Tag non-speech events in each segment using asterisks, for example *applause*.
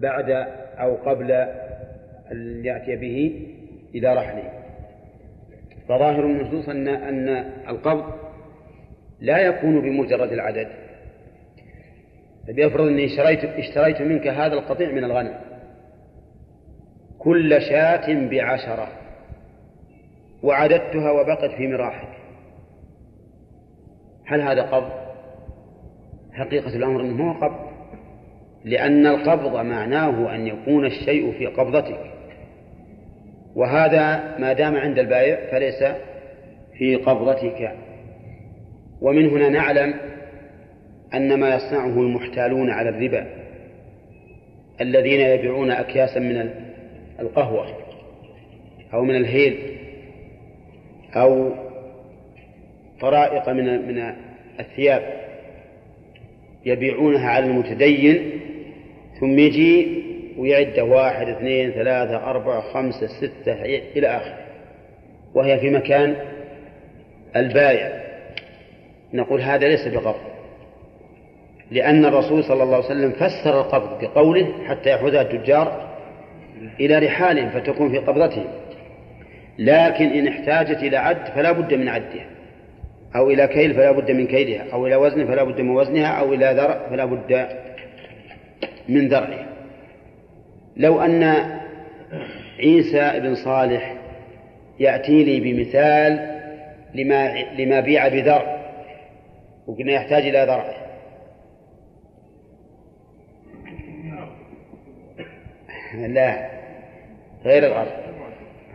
بعد أو قبل أن يأتي به إلى رحله. فظاهر النصوص أن أن القبض لا يكون بمجرد العدد. فبيفرض أني اشتريت اشتريت منك هذا القطيع من الغنم. كل شاة بعشرة. وعددتها وبقت في مراحك هل هذا قبض؟ حقيقة الأمر أنه هو قبض. لأن القبض معناه أن يكون الشيء في قبضتك. وهذا ما دام عند البائع فليس في قبضتك. ومن هنا نعلم أن ما يصنعه المحتالون على الربا الذين يبيعون أكياسا من القهوة أو من الهيل أو طرائق من من الثياب يبيعونها على المتدين ثم يجي ويعد واحد اثنين ثلاثة أربعة خمسة ستة إلى آخره. وهي في مكان البايع. نقول هذا ليس بقبض. لأن الرسول صلى الله عليه وسلم فسر القبض بقوله حتى يأخذها التجار إلى رحالهم فتكون في قبضتهم. لكن إن احتاجت إلى عد فلا بد من عدها. أو إلى كيل فلا بد من كيلها. أو إلى وزن فلا بد من وزنها. أو إلى ذرع فلا بد من ذرعها لو أن عيسى بن صالح يأتي لي بمثال لما لما بيع بذرع وقلنا يحتاج إلى ذرع لا غير الأرض.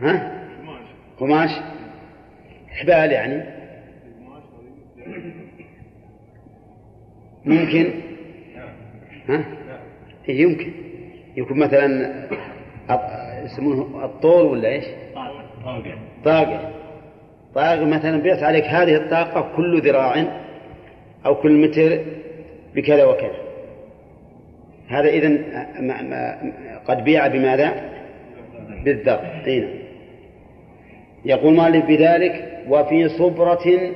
ها؟ قماش. حبال يعني. ممكن؟ ها؟ يمكن. يكون مثلا يسمونه الطول ولا إيش؟ طاقة. طاقة. طاقة مثلا بيت عليك هذه الطاقة كل ذراع أو كل متر بكذا وكذا. هذا إذن قد بيع بماذا؟ بالذر نعم يقول مالك بذلك وفي صبرة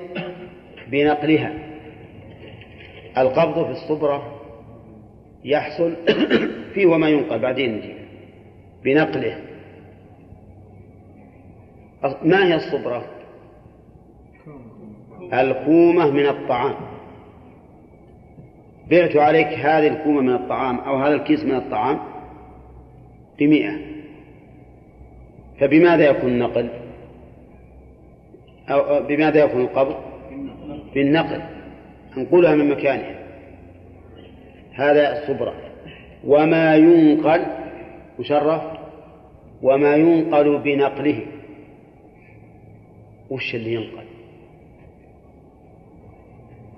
بنقلها. القبض في الصبرة يحصل *coughs* فيه وما ينقل بعدين بنقله. ما هي الصبرة؟ الكومة من الطعام. بعت عليك هذه الكومة من الطعام أو هذا الكيس من الطعام بمئة. فبماذا يكون النقل؟ أو بماذا يكون القبض؟ بالنقل. انقلها من مكانها. هذا الصبرة وما ينقل مشرف وما ينقل بنقله. وش اللي ينقل؟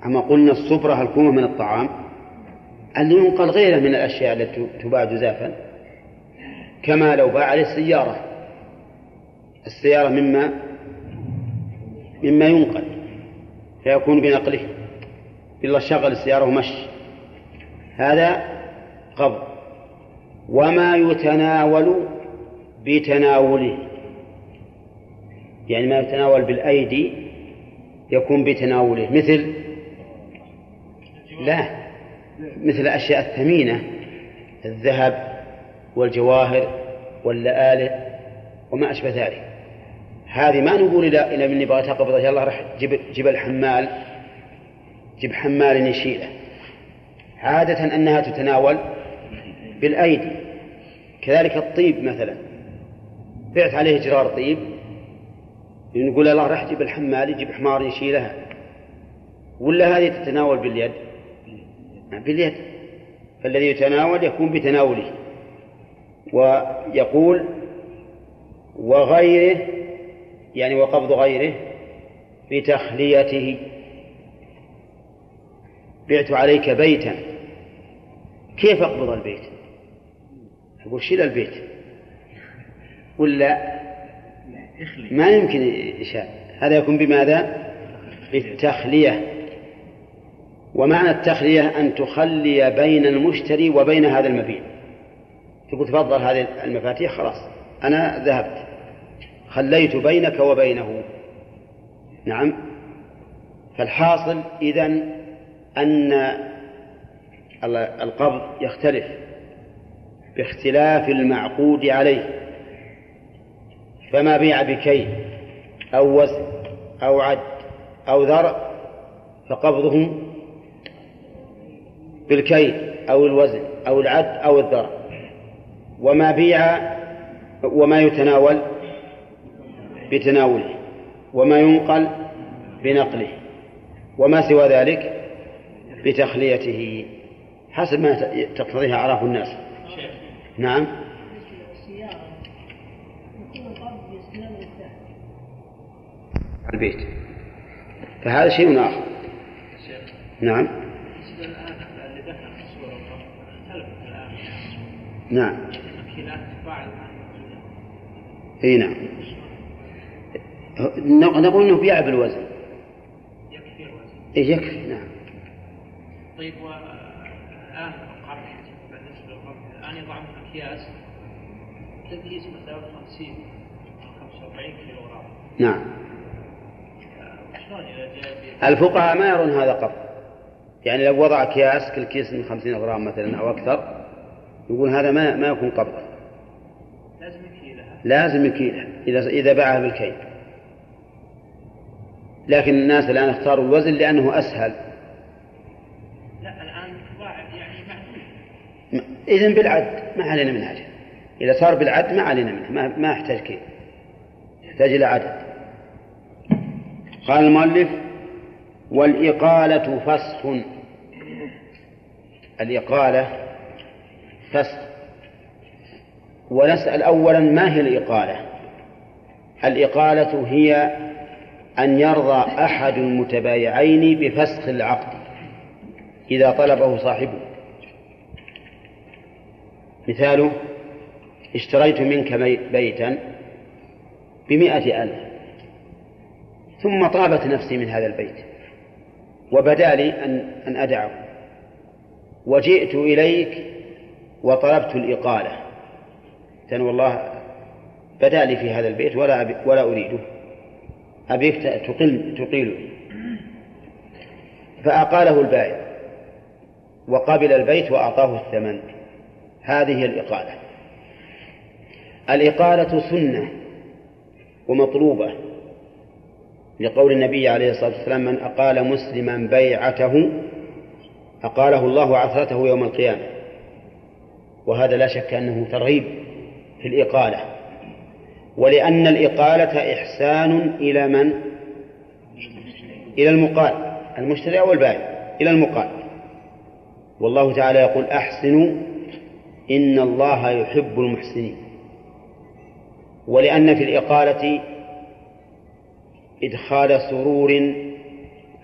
أما قلنا الصبرة الكومة من الطعام؟ اللي ينقل غيره من الأشياء التي تباع جزافا كما لو باع عليه السيارة السيارة مما مما ينقل. فيكون بنقله. إلا شغل السيارة ومشي. هذا قبض وما يتناول بتناوله. يعني ما يتناول بالأيدي يكون بتناوله. مثل لا مثل الأشياء الثمينة الذهب والجواهر واللآلئ وما أشبه ذلك. هذه ما نقول إلى إلى من يبغى تقبضه يلا راح جيب جيب الحمال جيب حمال يشيله عادة أنها تتناول بالأيدي كذلك الطيب مثلا. بعت عليه جرار طيب نقول الله راح جيب الحمال يجيب حمار يشيلها. ولا هذه تتناول باليد؟ باليد. فالذي يتناول يكون بتناوله. ويقول وغيره يعني وقبض غيره بتخليته. بعت عليك بيتا. كيف أقبض البيت؟ أقول شيل البيت. ولا؟ ما يمكن إشاء هذا يكون بماذا؟ بالتخلية. ومعنى التخلية أن تخلي بين المشتري وبين هذا المبيع. تقول تفضل هذه المفاتيح خلاص. أنا ذهبت. خليت بينك وبينه. نعم. فالحاصل إذن أن القبض يختلف باختلاف المعقود عليه. فما بيع بكي أو وزن أو عد أو ذرع فقبضه بالكيل أو الوزن أو العد أو الذرع وما بيع وما يتناول بتناوله وما ينقل بنقله وما سوى ذلك بتخليته. حسب ما تقتضيه أعراف الناس. نعم. البيت. فهذا شيء آخر. نعم. نعم. إي نعم. نقول إنه بيع بالوزن. يكفي الوزن. إيه يكفي. نعم. طيب والان القرح بالنسبة للقرح الآن يضع أكياس تقيس مثلا 50 أو 45 كيلو غرام نعم. الفقهاء ما يرون هذا قط. يعني لو وضع أكياس كل كيس من خمسين غرام مثلا أو أكثر يقول هذا ما ما يكون قبضا لازم يكيلها. لازم يكيلها إذا إذا باعها بالكيل. لكن الناس الآن اختاروا الوزن لأنه أسهل لا الآن يعني معدود إذن بالعد ما علينا من حاجة إذا صار بالعد ما علينا منه ما, ما يحتاج كيل يحتاج إلى عدد قال المؤلف والإقالة فسخ الإقالة فسخ ونسأل أولا ما هي الإقالة؟ الإقالة هي أن يرضى أحد المتبايعين بفسخ العقد إذا طلبه صاحبه. مثاله اشتريت منك بيتا بمئة ألف ثم طابت نفسي من هذا البيت وبدا لي أن أن أدعه. وجئت إليك وطلبت الإقالة. قلت والله بدا لي في هذا البيت ولا ولا أريده. أبيك تقل تقيله فأقاله البائع وقبل البيت وأعطاه الثمن. هذه الإقالة. الإقالة سنة ومطلوبة لقول النبي عليه الصلاة والسلام من أقال مسلما بيعته أقاله الله عثرته يوم القيامة. وهذا لا شك أنه ترغيب في الإقالة. ولأن الإقالة إحسان إلى من؟ إلى المقال المشتري أو البائع؟ إلى المقال. والله تعالى يقول أحسنوا إن الله يحب المحسنين. ولأن في الإقالة إدخال سرور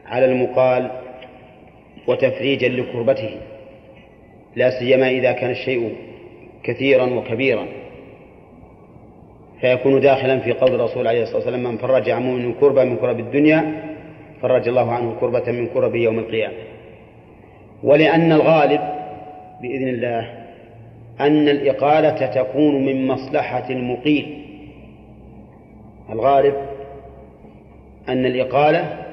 على المقال وتفريجا لكربته لا سيما إذا كان الشيء كثيرا وكبيرا. فيكون داخلا في قول الرسول عليه الصلاة والسلام من فرج عن مؤمن كربة من كرب الدنيا فرج الله عنه كربة من كرب يوم القيامة. ولأن الغالب بإذن الله أن الإقالة تكون من مصلحة المقيل. الغالب أن الإقالة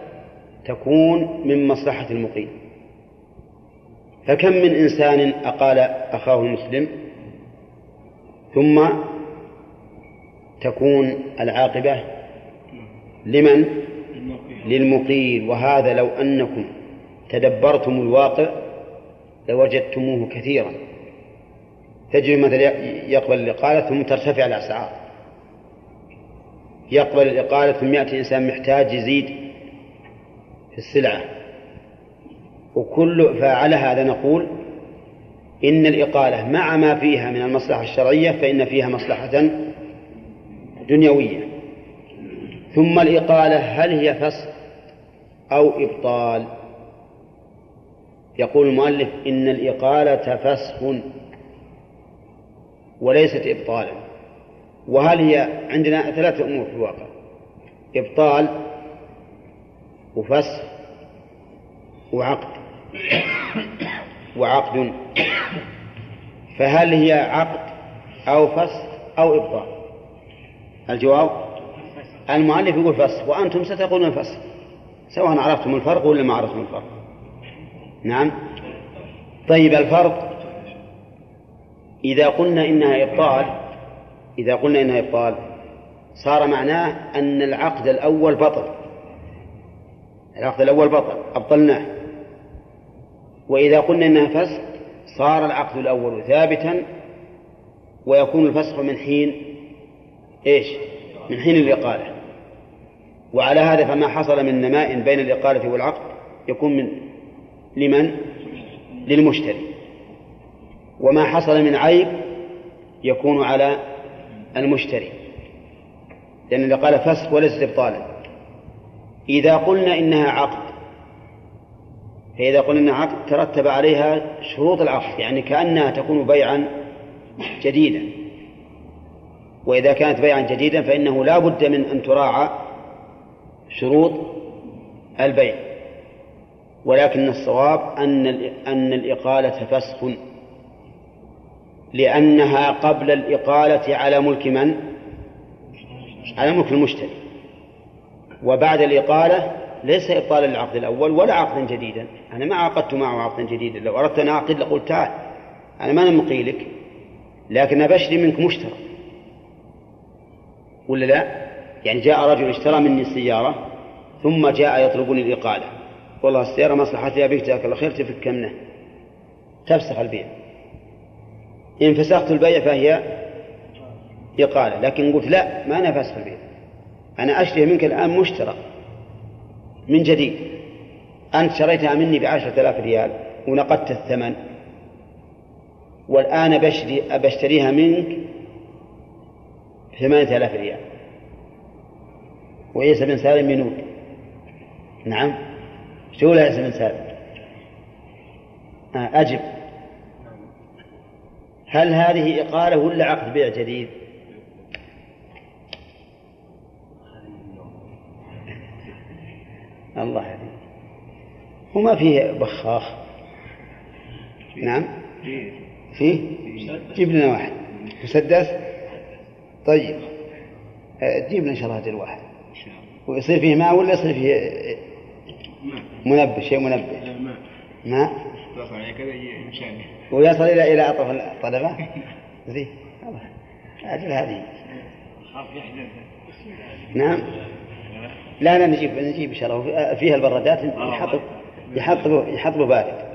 تكون من مصلحة المقيم فكم من إنسان أقال أخاه المسلم ثم تكون العاقبة لمن؟ للمقيل. وهذا لو أنكم تدبرتم الواقع لوجدتموه كثيرا. تجد مثلا يقبل الإقالة ثم ترتفع الأسعار. يقبل الإقالة ثم يأتي إنسان محتاج يزيد في السلعة. وكل فعلى هذا نقول إن الإقالة مع ما فيها من المصلحة الشرعية فإن فيها مصلحة دنيوية. ثم الإقالة هل هي فسخ أو إبطال؟ يقول المؤلف إن الإقالة فسخ وليست إبطالا. وهل هي عندنا ثلاثة أمور في الواقع؟ إبطال وفسخ وعقد. وعقد. فهل هي عقد أو فسخ أو إبطال؟ الجواب؟ المؤلف يقول فسخ وأنتم ستقولون فسخ سواء عرفتم الفرق ولا ما عرفتم الفرق. نعم؟ طيب الفرق إذا قلنا إنها إبطال إذا قلنا إنها إبطال صار معناه أن العقد الأول بطل. العقد الأول بطل أبطلناه. وإذا قلنا إنها فسخ صار العقد الأول ثابتا ويكون الفسخ من حين إيش؟ من حين الإقالة. وعلى هذا فما حصل من نماء بين الإقالة والعقد يكون من لمن؟ للمشتري. وما حصل من عيب يكون على المشتري. لأن الإقالة فسخ وليس إبطالا إذا قلنا إنها عقد فإذا قلنا إنها عقد ترتب عليها شروط العقد يعني كأنها تكون بيعا جديدا وإذا كانت بيعا جديدا فإنه لا بد من أن تراعى شروط البيع. ولكن الصواب أن أن الإقالة فسخ لأنها قبل الإقالة على ملك من؟ على ملك المشتري وبعد الإقالة ليس إبطالا للعقد الأول ولا عقدا جديدا. أنا ما عقدت معه عقدا جديدا. لو أردت أن أعقد لقلت تعال. أنا ما مقيلك لكن بشري منك مشترى. ولا لا؟ يعني جاء رجل اشترى مني سيارة ثم جاء يطلبني الإقالة. والله السيارة مصلحتها بك جزاك الله خير تفك كمنه تفسخ البيع. إن فسخت البيع فهي إقالة. لكن قلت لا ما أنا فسخ البيع. أنا أشتري منك الآن مشترى من جديد. أنت شريتها مني بعشرة آلاف ريال ونقدت الثمن. والآن بشتري بشتريها منك ثمانية آلاف ريال. وعيسى بن سالم منوك نعم. شو عيسى بن سالم؟ آه أجب. هل هذه إقالة ولا عقد بيع جديد؟ الله يهديك. وما فيه بخاخ. نعم. فيه؟ جيب لنا واحد. مسدس؟ طيب. آه، جيب لنا ان شاء الله الواحد. ويصير فيه ماء ولا يصير فيه منبه شيء منبه؟ ماء. ويصل إلى إلى اطراف الطلبه *laughs* زين. أجل هذه. نعم. لا لا نجيب نجيب إن شاء الله. فيها البرادات. يحط يحط يحط بارد.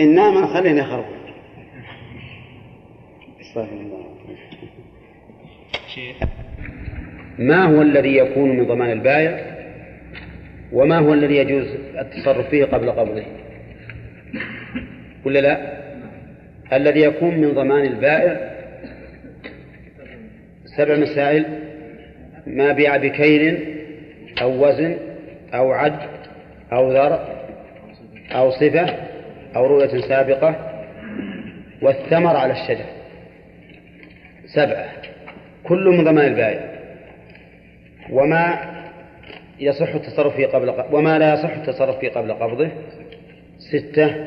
إن نام خلينا نخرب ما هو الذي يكون من ضمان البائع وما هو الذي يجوز التصرف فيه قبل قبضه؟ ولا لا؟ الذي يكون من ضمان البائع سبع مسائل ما بيع بكيل أو وزن أو عد أو ذر أو صفة أو رؤية سابقة والثمر على الشجر. سبعة. كل من ضمان البائع. وما يصح التصرف فيه قبل وما لا يصح التصرف فيه قبل قبضه. ستة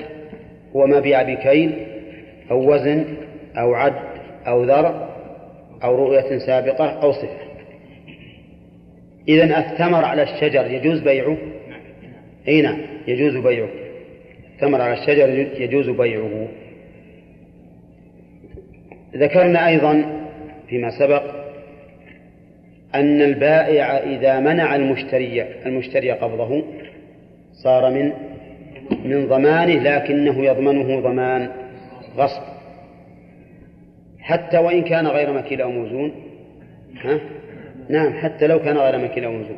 هو ما بيع بكيل أو وزن أو عد أو ذر أو رؤية سابقة أو صفة. إذن الثمر على الشجر يجوز بيعه؟ أي نعم يجوز بيعه. الثمر على الشجر يجوز بيعه. ذكرنا أيضا فيما سبق أن البائع إذا منع المشتري المشتري قبضه صار من من ضمانه لكنه يضمنه ضمان غصب. حتى وإن كان غير مكيل أو موزون ها؟ نعم حتى لو كان غير مكيل أو موزون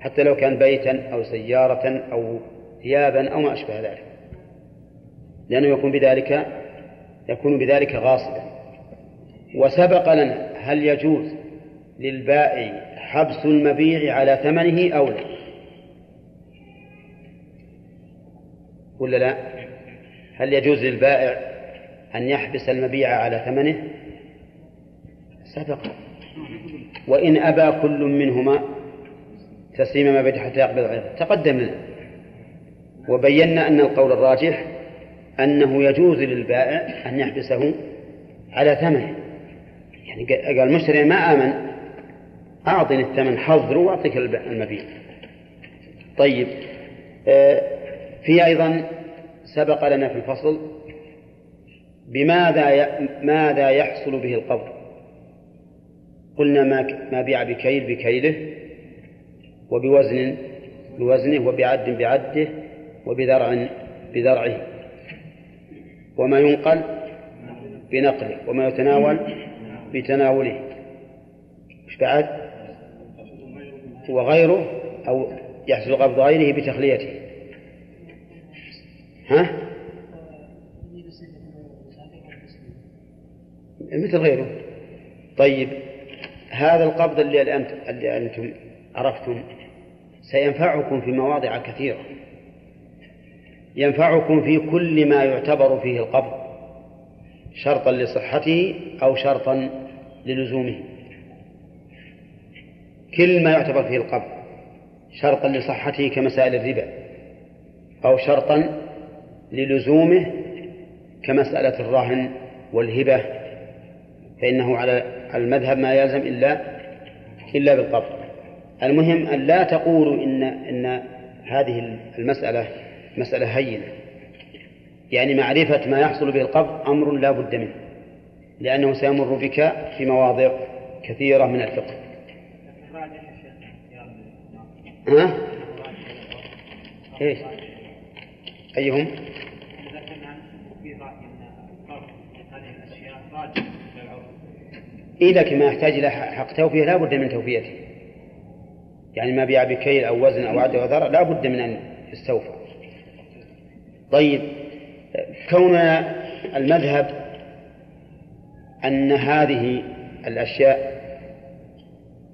حتى لو كان بيتا أو سيارة أو ثيابا أو ما أشبه ذلك. لأنه يكون بذلك يكون بذلك غاصبا. وسبق لنا هل يجوز للبائع حبس المبيع على ثمنه أو لا؟ ولا لا؟ هل يجوز للبائع أن يحبس المبيع على ثمنه؟ سبق وإن أبى كل منهما تسليم ما بيت حتى يقبض غيره. تقدم لنا. وبينا أن القول الراجح أنه يجوز للبائع أن يحبسه على ثمنه. يعني قال المشتري ما آمن أعطني الثمن حظر وأعطيك المبيع. طيب آه، في أيضا سبق لنا في الفصل بماذا ماذا يحصل به القبض. قلنا ما ما بيع بكيل بكيله وبوزن بوزنه وبعد بعده وبذرع بذرعه. وما ينقل بنقله وما يتناول بتناوله. إيش بعد؟ وغيره أو يحصل قبض غيره بتخليته. ها؟ مثل غيره. طيب هذا القبض اللي أنتم اللي أنتم عرفتم سينفعكم في مواضع كثيرة. ينفعكم في كل ما يعتبر فيه القبض شرطا لصحته أو شرطا للزومه. كل ما يعتبر فيه القبض شرطا لصحته كمسائل الربا أو شرطا للزومه كمسألة الرهن والهبة فإنه على المذهب ما يلزم إلا إلا بالقبض. المهم أن لا تقولوا إن إن هذه المسألة مسألة هينة. يعني معرفة ما يحصل به القبض أمر لا بد منه لأنه سيمر بك في مواضع كثيرة من الفقه. ها؟ إيش؟ أيهم؟ إذا ما يحتاج إلى حق توفية لا بد من توفيته يعني ما بيع بكيل أو وزن أو عد وذرع لا بد من أن يستوفى طيب كون المذهب أن هذه الأشياء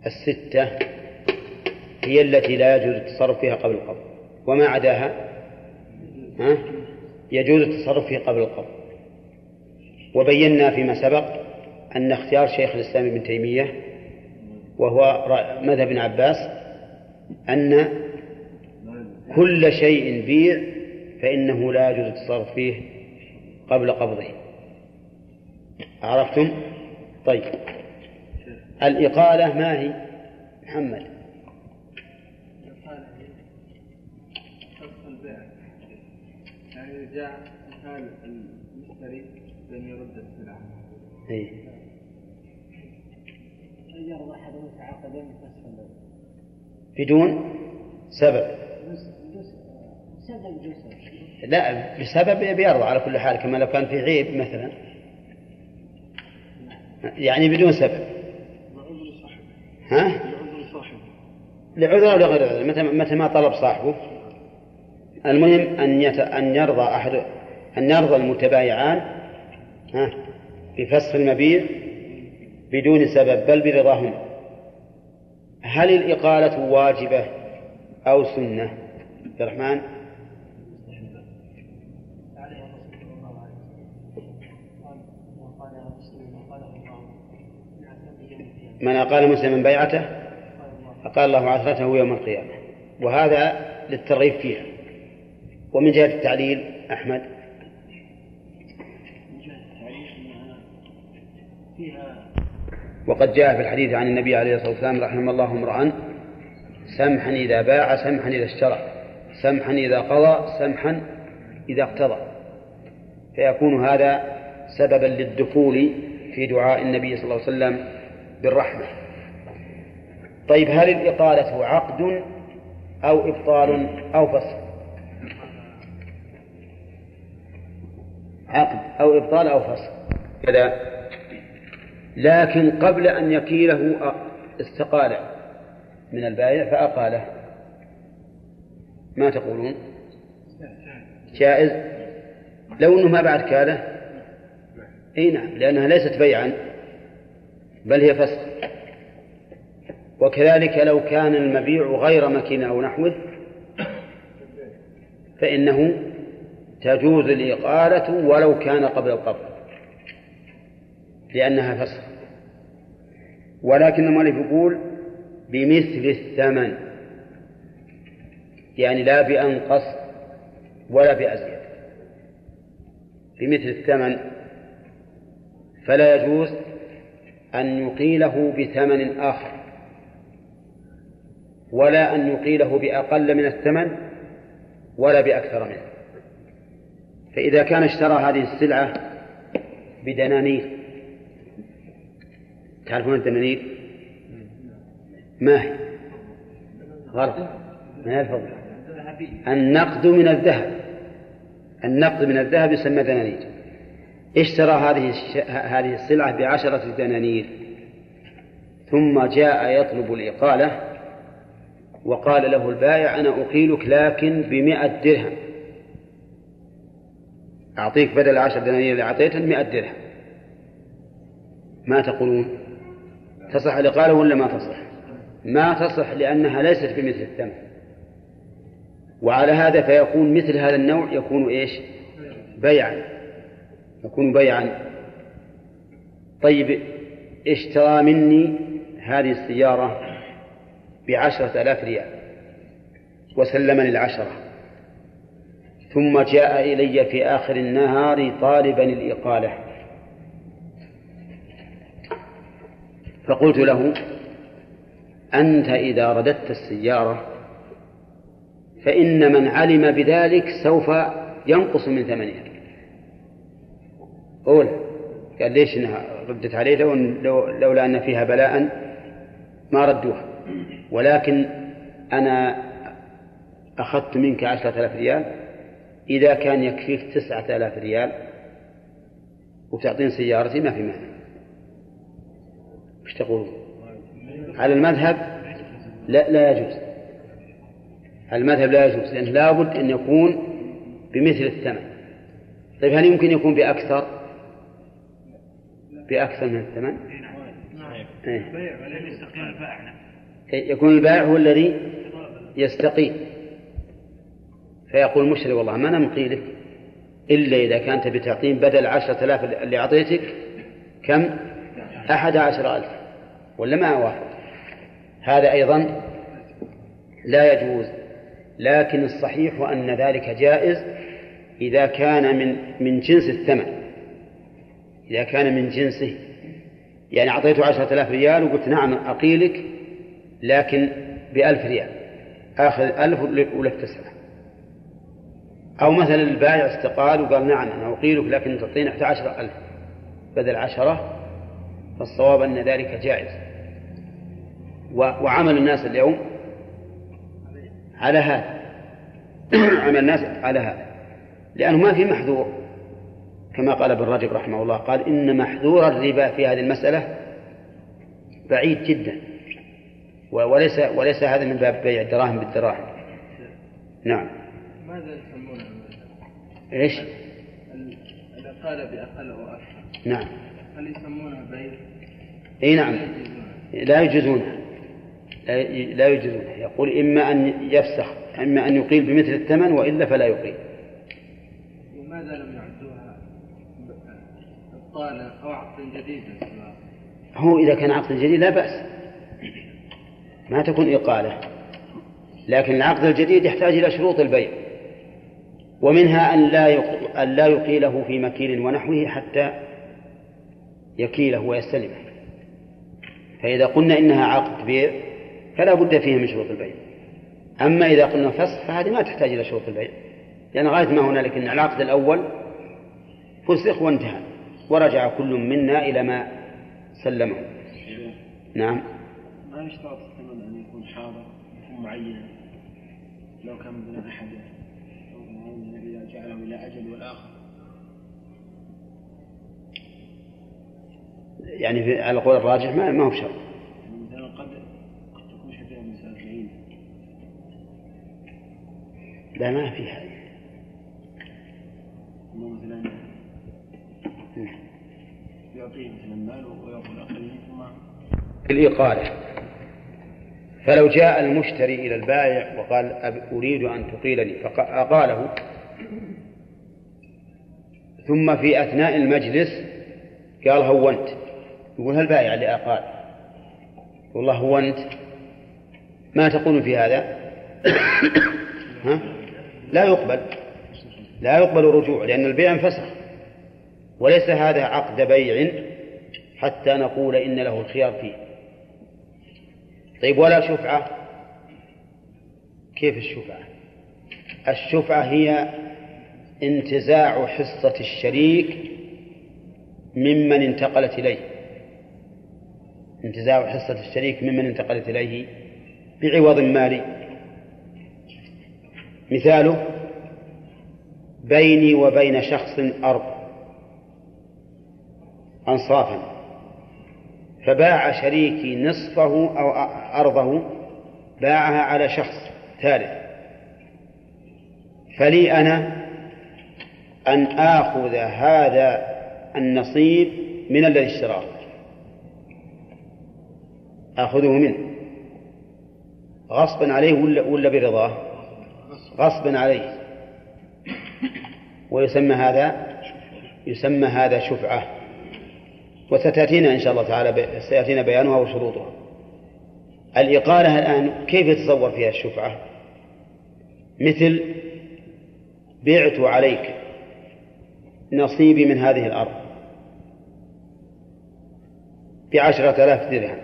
الستة هي التي لا يجوز التصرف فيها قبل القبض وما عداها؟ ها؟ يجوز التصرف فيها قبل القبض وبينا فيما سبق أن اختيار شيخ الإسلام ابن تيمية وهو مذهب ابن عباس أن كل شيء بيع فإنه لا يجوز التصرف فيه قبل قبضه. عرفتم؟ طيب. الإقالة ما هي؟ محمد. جاء حال المشتري يرد السلعة. إيه. أن يرضى أحد متعاقدين بفسخ بدون سبب. لا بسبب بيرضى على كل حال كما لو كان في عيب مثلا. يعني بدون سبب. ها؟ لعذر أو لغير عذر متى متى ما طلب صاحبه. المهم أن يت... أن يرضى أحد أن يرضى المتبايعان ها بفسخ المبيع بدون سبب بل برضاهما هل الإقالة واجبة أو سنة؟ عبد الرحمن من أقال مسلما بيعته أقال الله عثرته يوم القيامة. وهذا للترغيب فيها. ومن جهة التعليل أحمد. وقد جاء في الحديث عن النبي عليه الصلاة والسلام رحم الله امرأ سمحا إذا باع سمحا إذا اشترى سمحا إذا قضى سمحا إذا اقتضى. فيكون هذا سببا للدخول في دعاء النبي صلى الله عليه وسلم بالرحمة. طيب هل الإقالة عقد أو إبطال أو فصل عقد أو إبطال أو فصل كذا. لكن قبل أن يكيله استقال من البائع فأقاله. ما تقولون؟ جائز. لو أنه ما بعد كاله. إي نعم لأنها ليست بيعا بل هي فسخ وكذلك لو كان المبيع غير مكين أو نحوه فإنه تجوز الإقالة ولو كان قبل القبض لأنها فسخ ولكن المؤلف يقول بمثل الثمن يعني لا بأنقص ولا بأزيد. بمثل الثمن فلا يجوز أن يقيله بثمن آخر ولا أن يقيله بأقل من الثمن ولا بأكثر منه. فإذا كان اشترى هذه السلعة بدنانير تعرفون الدنانير؟ ما هي؟ ما هي الفضل النقد من الذهب. النقد من الذهب يسمى دنانير. اشترى هذه هذه السلعة بعشرة دنانير ثم جاء يطلب الإقالة وقال له البائع أنا أقيلك لكن بمئة درهم. أعطيك بدل عشر دنانير اللي أعطيتها مئة درهم. ما تقولون؟ تصح الإقالة ولا ما تصح؟ ما تصح لأنها ليست بمثل الثمن. وعلى هذا فيكون مثل هذا النوع يكون إيش؟ بيعا. يكون بيعا. طيب اشترى مني هذه السيارة بعشرة آلاف ريال وسلمني العشرة. ثم جاء إلي في آخر النهار طالبا الإقالة. فقلت له أنت إذا رددت السيارة فإن من علم بذلك سوف ينقص من ثمنها. قول قال ليش إنها ردت عليه؟ لو لولا أن فيها بلاء ما ردوها. ولكن أنا أخذت منك عشرة آلاف ريال إذا كان يكفيك تسعة آلاف ريال وتعطيني سيارتي ما في مانع. إيش تقول؟ على المذهب لا لا يجوز. على المذهب لا يجوز لأنه لابد أن يكون بمثل الثمن. طيب هل يمكن يكون بأكثر؟ بأكثر من الثمن؟ إيه. يكون البائع هو الذي يستقيم. فيقول المشتري والله ما نمقي لك إلا إذا كانت بتعطين بدل عشرة آلاف اللي أعطيتك كم؟ أحد عشر ألف. ولا ما واحد؟ هذا أيضا لا يجوز. لكن الصحيح أن ذلك جائز إذا كان من من جنس الثمن. إذا كان من جنسه. يعني أعطيته عشرة آلاف ريال وقلت نعم أقيلك لكن بألف ريال. آخذ ألف ولك تسعة. أو مثلا البائع استقال وقال نعم أنا أقيلك لكن تعطيني 11 ألف بدل عشرة فالصواب أن ذلك جائز. وعمل الناس اليوم على هذا. *clears throat* عمل الناس على هذا. لأنه ما في محذور. كما قال ابن رجب رحمه الله قال إن محذور الربا في هذه المسألة بعيد جدا. وليس وليس هذا من باب بيع الدراهم بالدراهم. نعم. ماذا إيش؟ الإقالة بأقل أو أكثر. نعم. هل يسمونها بيع؟ إي نعم. لا يجوزونها. لا يجوزونها. يقول إما أن يفسخ إما أن يقيل بمثل الثمن وإلا فلا يقيل. لماذا لم يعدوها؟ إبطالا أو عقدا جديدا هو إذا كان عقد جديد لا بأس. ما تكون إقالة. لكن العقد الجديد يحتاج إلى شروط البيع. ومنها أن لا أن لا يقيله في مكيل ونحوه حتى يكيله ويستلمه. فإذا قلنا إنها عقد بيع فلا بد فيها من شروط البيع. أما إذا قلنا فسخ فهذه ما تحتاج إلى شروط البيع. لأن غاية ما هنالك أن العقد الأول فسخ وانتهى ورجع كل منا إلى ما سلمه. نعم. ما يشترط الثمن أن يكون حاضر يكون معين لو كان من أحد؟ أو إذا جعله إلى أجل والآخر يعني في على القول الراجح ما ما هو شرط. مثلا قد قد تكون بمسألة لا ما في هذه مثلا يعطيه مثلا مال ويأخذ أقل ثم الإقالة فلو جاء المشتري إلى البائع وقال أريد أن تقيلني فأقاله ثم في أثناء المجلس قال هونت. يقول هل البائع اللي أقال والله هونت. ما تقول في هذا؟ *coughs* ها؟ لا يقبل. لا يقبل الرجوع لأن البيع انفسخ. وليس هذا عقد بيع حتى نقول إن له الخيار فيه. طيب ولا شفعة؟ كيف الشفعة؟ الشفعة هي انتزاع حصة الشريك ممن انتقلت إليه. انتزاع حصة الشريك ممن انتقلت إليه بعوض مالي. مثاله بيني وبين شخص أرض أنصافا. فباع شريكي نصفه أو أرضه باعها على شخص ثالث. فلي أنا أن آخذ هذا النصيب من الذي اشتراه. آخذه منه. غصبا عليه ولا ولا برضاه؟ غصبا عليه. ويسمى هذا يسمى هذا شفعة. وستأتينا إن شاء الله تعالى سيأتينا بيانها وشروطها. الإقالة الآن كيف يتصور فيها الشفعة؟ مثل بعت عليك نصيبي من هذه الأرض بعشرة آلاف درهم.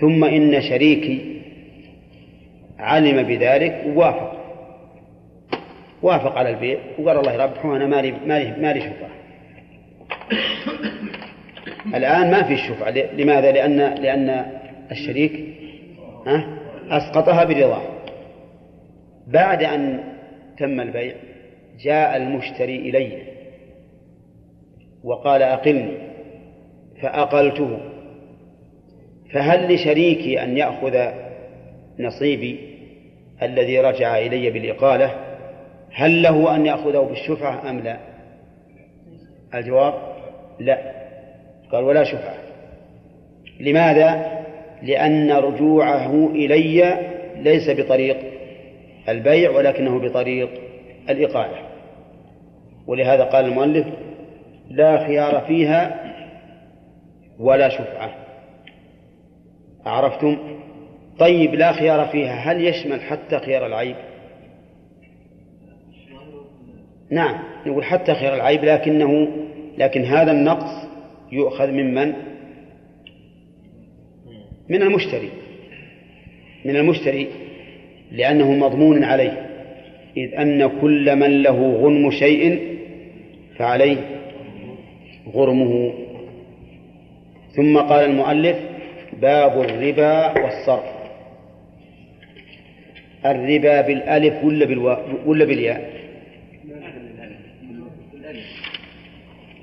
ثم إن شريكي علم بذلك ووافق. وافق على البيع وقال الله يربحه أنا مالي مالي مالي شفعة. الآن ما في الشفعة لماذا؟ لأن لأن الشريك أسقطها برضاه بعد أن تم البيع جاء المشتري إلي وقال أقلني فأقلته. فهل لشريكي أن يأخذ نصيبي الذي رجع إلي بالإقالة؟ هل له أن يأخذه بالشفعة أم لا؟ الجواب لا. قال ولا شفعة لماذا؟ لأن رجوعه إلي ليس بطريق البيع ولكنه بطريق الإقالة. ولهذا قال المؤلف لا خيار فيها ولا شفعة. عرفتم؟ طيب لا خيار فيها هل يشمل حتى خيار العيب؟ نعم نقول حتى خيار العيب لكنه لكن هذا النقص يؤخذ ممن من المشتري. من المشتري لأنه مضمون عليه. إذ أن كل من له غنم شيء فعليه غرمه. ثم قال المؤلف باب الربا والصرف. الربا بالألف ولا بالواو ولا بالياء؟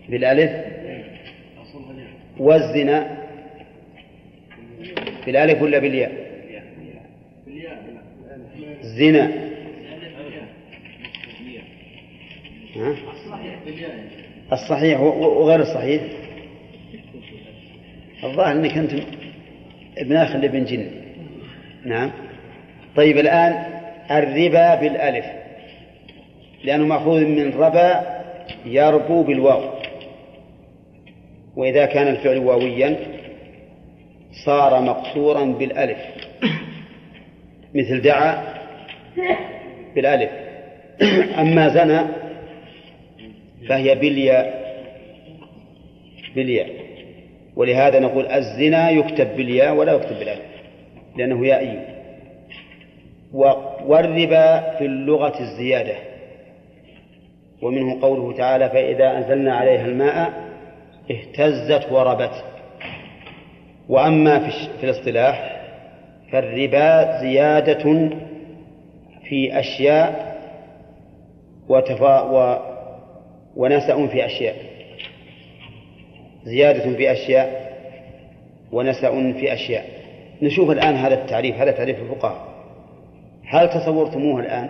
بالألف. والزنا. بالألف ولا بالياء؟ زنا. الصحيح وغير الصحيح. الظاهر إنك أنت ابن أخ لابن جن. نعم. طيب الآن الربا بالألف. لأنه مأخوذ من ربا يربو بالواو. وإذا كان الفعل واويا صار مقصورا بالألف. مثل دعا بالألف. أما زنى فهي بالياء. بالياء. ولهذا نقول الزنا يكتب بالياء ولا يكتب بالألف لأنه يائي. والربا في اللغة الزيادة. ومنه قوله تعالى فإذا أنزلنا عليها الماء اهتزت وربت. وأما في, في الاصطلاح فالربا زيادة في أشياء وتفا و ونسأ في أشياء. زيادة في أشياء ونسأ في أشياء. نشوف الآن هذا التعريف هذا تعريف الفقهاء. هل تصورتموه الآن؟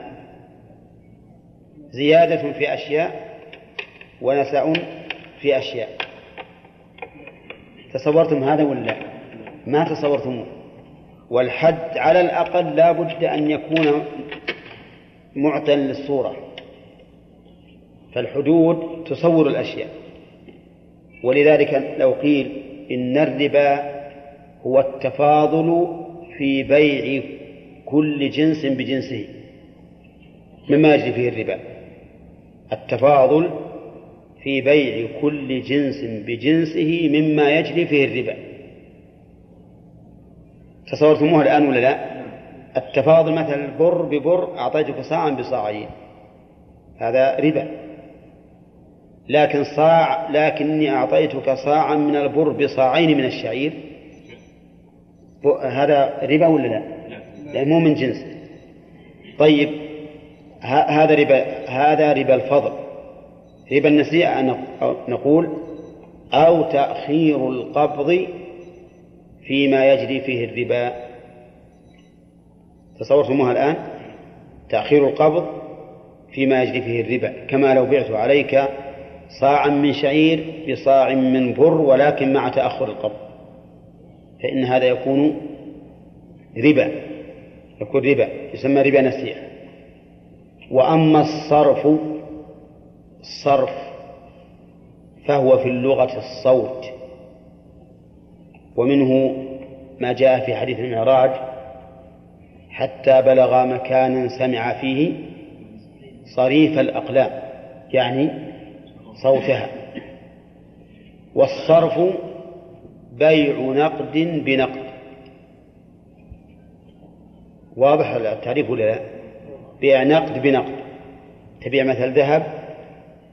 زيادة في أشياء ونسأ في أشياء. تصورتم هذا ولا ما تصورتموه والحد على الأقل لا بد أن يكون معطى للصورة. فالحدود تصور الأشياء. ولذلك لو قيل إن الربا هو التفاضل في بيع كل جنس بجنسه. مما يجري فيه الربا. التفاضل في بيع كل جنس بجنسه مما يجري فيه الربا. تصورتموها الآن ولا لا؟ التفاضل مثلا البر ببر أعطيتك صاعا بصاعين. هذا ربا. لكن صاع لكني أعطيتك صاعا من البر بصاعين من الشعير. هذا ربا ولا لا؟ لا مو من جنس. طيب هذا ربا هذا ربا الفضل. ربا النسيئة أن نقول أو تأخير القبض فيما يجري فيه الربا. تصورتموها الآن؟ تأخير القبض فيما يجري فيه الربا. كما لو بعت عليك صاعا من شعير بصاع من بر ولكن مع تأخر القبض فإن هذا يكون ربا يكون ربا يسمى ربا نسيئة. وأما الصرف الصرف فهو في اللغة الصوت. ومنه ما جاء في حديث المعراج حتى بلغ مكانا سمع فيه صريف الأقلام يعني صوتها. والصرف بيع نقد بنقد. واضح التعريف ولا لا؟ بيع نقد بنقد. تبيع مثل ذهب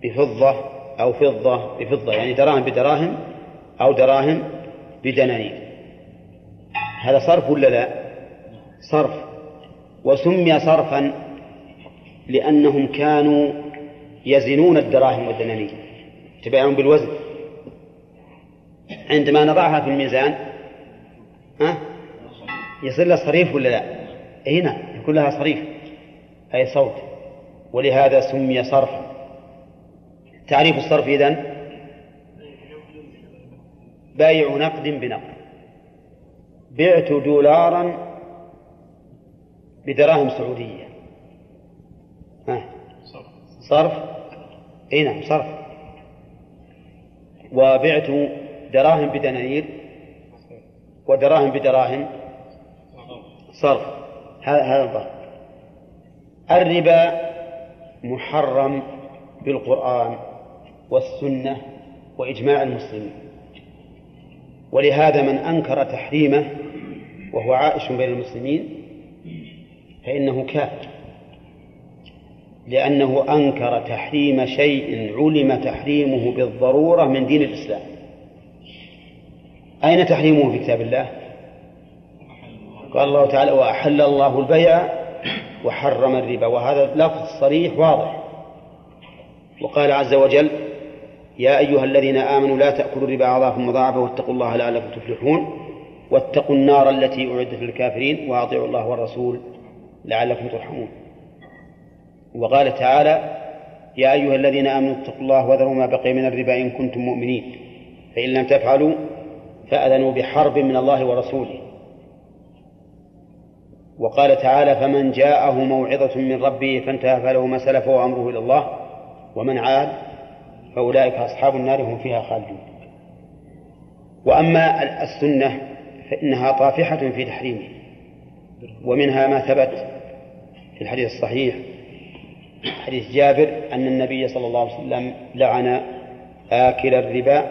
بفضة أو فضة بفضة يعني دراهم بدراهم أو دراهم بدنانير. هذا صرف ولا لا؟ صرف. وسمي صرفا لأنهم كانوا يزنون الدراهم والدنانير. تبايعون بالوزن. عندما نضعها في الميزان ها؟ يصير لها صريف ولا لا؟ إي نعم يكون لها صريف أي صوت. ولهذا سمي صرفا. تعريف الصرف إذن؟ بايع نقد بنقد. بعت دولارا بدراهم سعودية. ها. صرف. إي نعم صرف. وبعت دراهم بدنانير. ودراهم بدراهم صرف. هذا الضرب الربا محرم بالقرآن. والسنة وإجماع المسلمين. ولهذا من أنكر تحريمه وهو عائش بين المسلمين فإنه كافر لأنه أنكر تحريم شيء علم تحريمه بالضرورة من دين الإسلام. أين تحريمه في كتاب الله؟ قال الله تعالى وأحل الله البيع وحرم الربا. وهذا لفظ صريح واضح. وقال عز وجل يا أيها الذين آمنوا لا تأكلوا الربا أضعافا مضاعفة واتقوا الله لعلكم تفلحون. واتقوا النار التي أعدت للكافرين وأطيعوا الله والرسول لعلكم ترحمون. وقال تعالى يا أيها الذين آمنوا اتقوا الله وذروا ما بقي من الربا إن كنتم مؤمنين. فإن لم تفعلوا فأذنوا بحرب من الله ورسوله. وقال تعالى فمن جاءه موعظة من ربه فانتهى فله ما سلف وأمره إلى الله. ومن عاد فأولئك أصحاب النار هم فيها خالدون. وأما السنة فإنها طافحة في تحريمه ومنها ما ثبت في الحديث الصحيح حديث جابر أن النبي صلى الله عليه وسلم لعن آكل الربا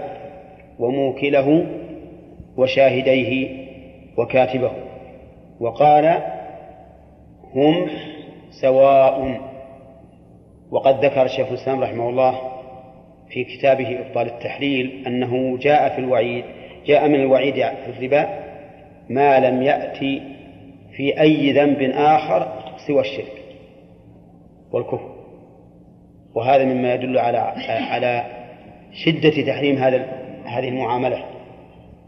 وموكله وشاهديه وكاتبه وقال هم سواء. وقد ذكر الشيخ الإسلام رحمه الله في كتابه إبطال التحليل أنه جاء في الوعيد جاء من الوعيد في الربا ما لم يأتي في أي ذنب آخر سوى الشرك والكفر. وهذا مما يدل على على شدة تحريم هذا هذه المعاملة.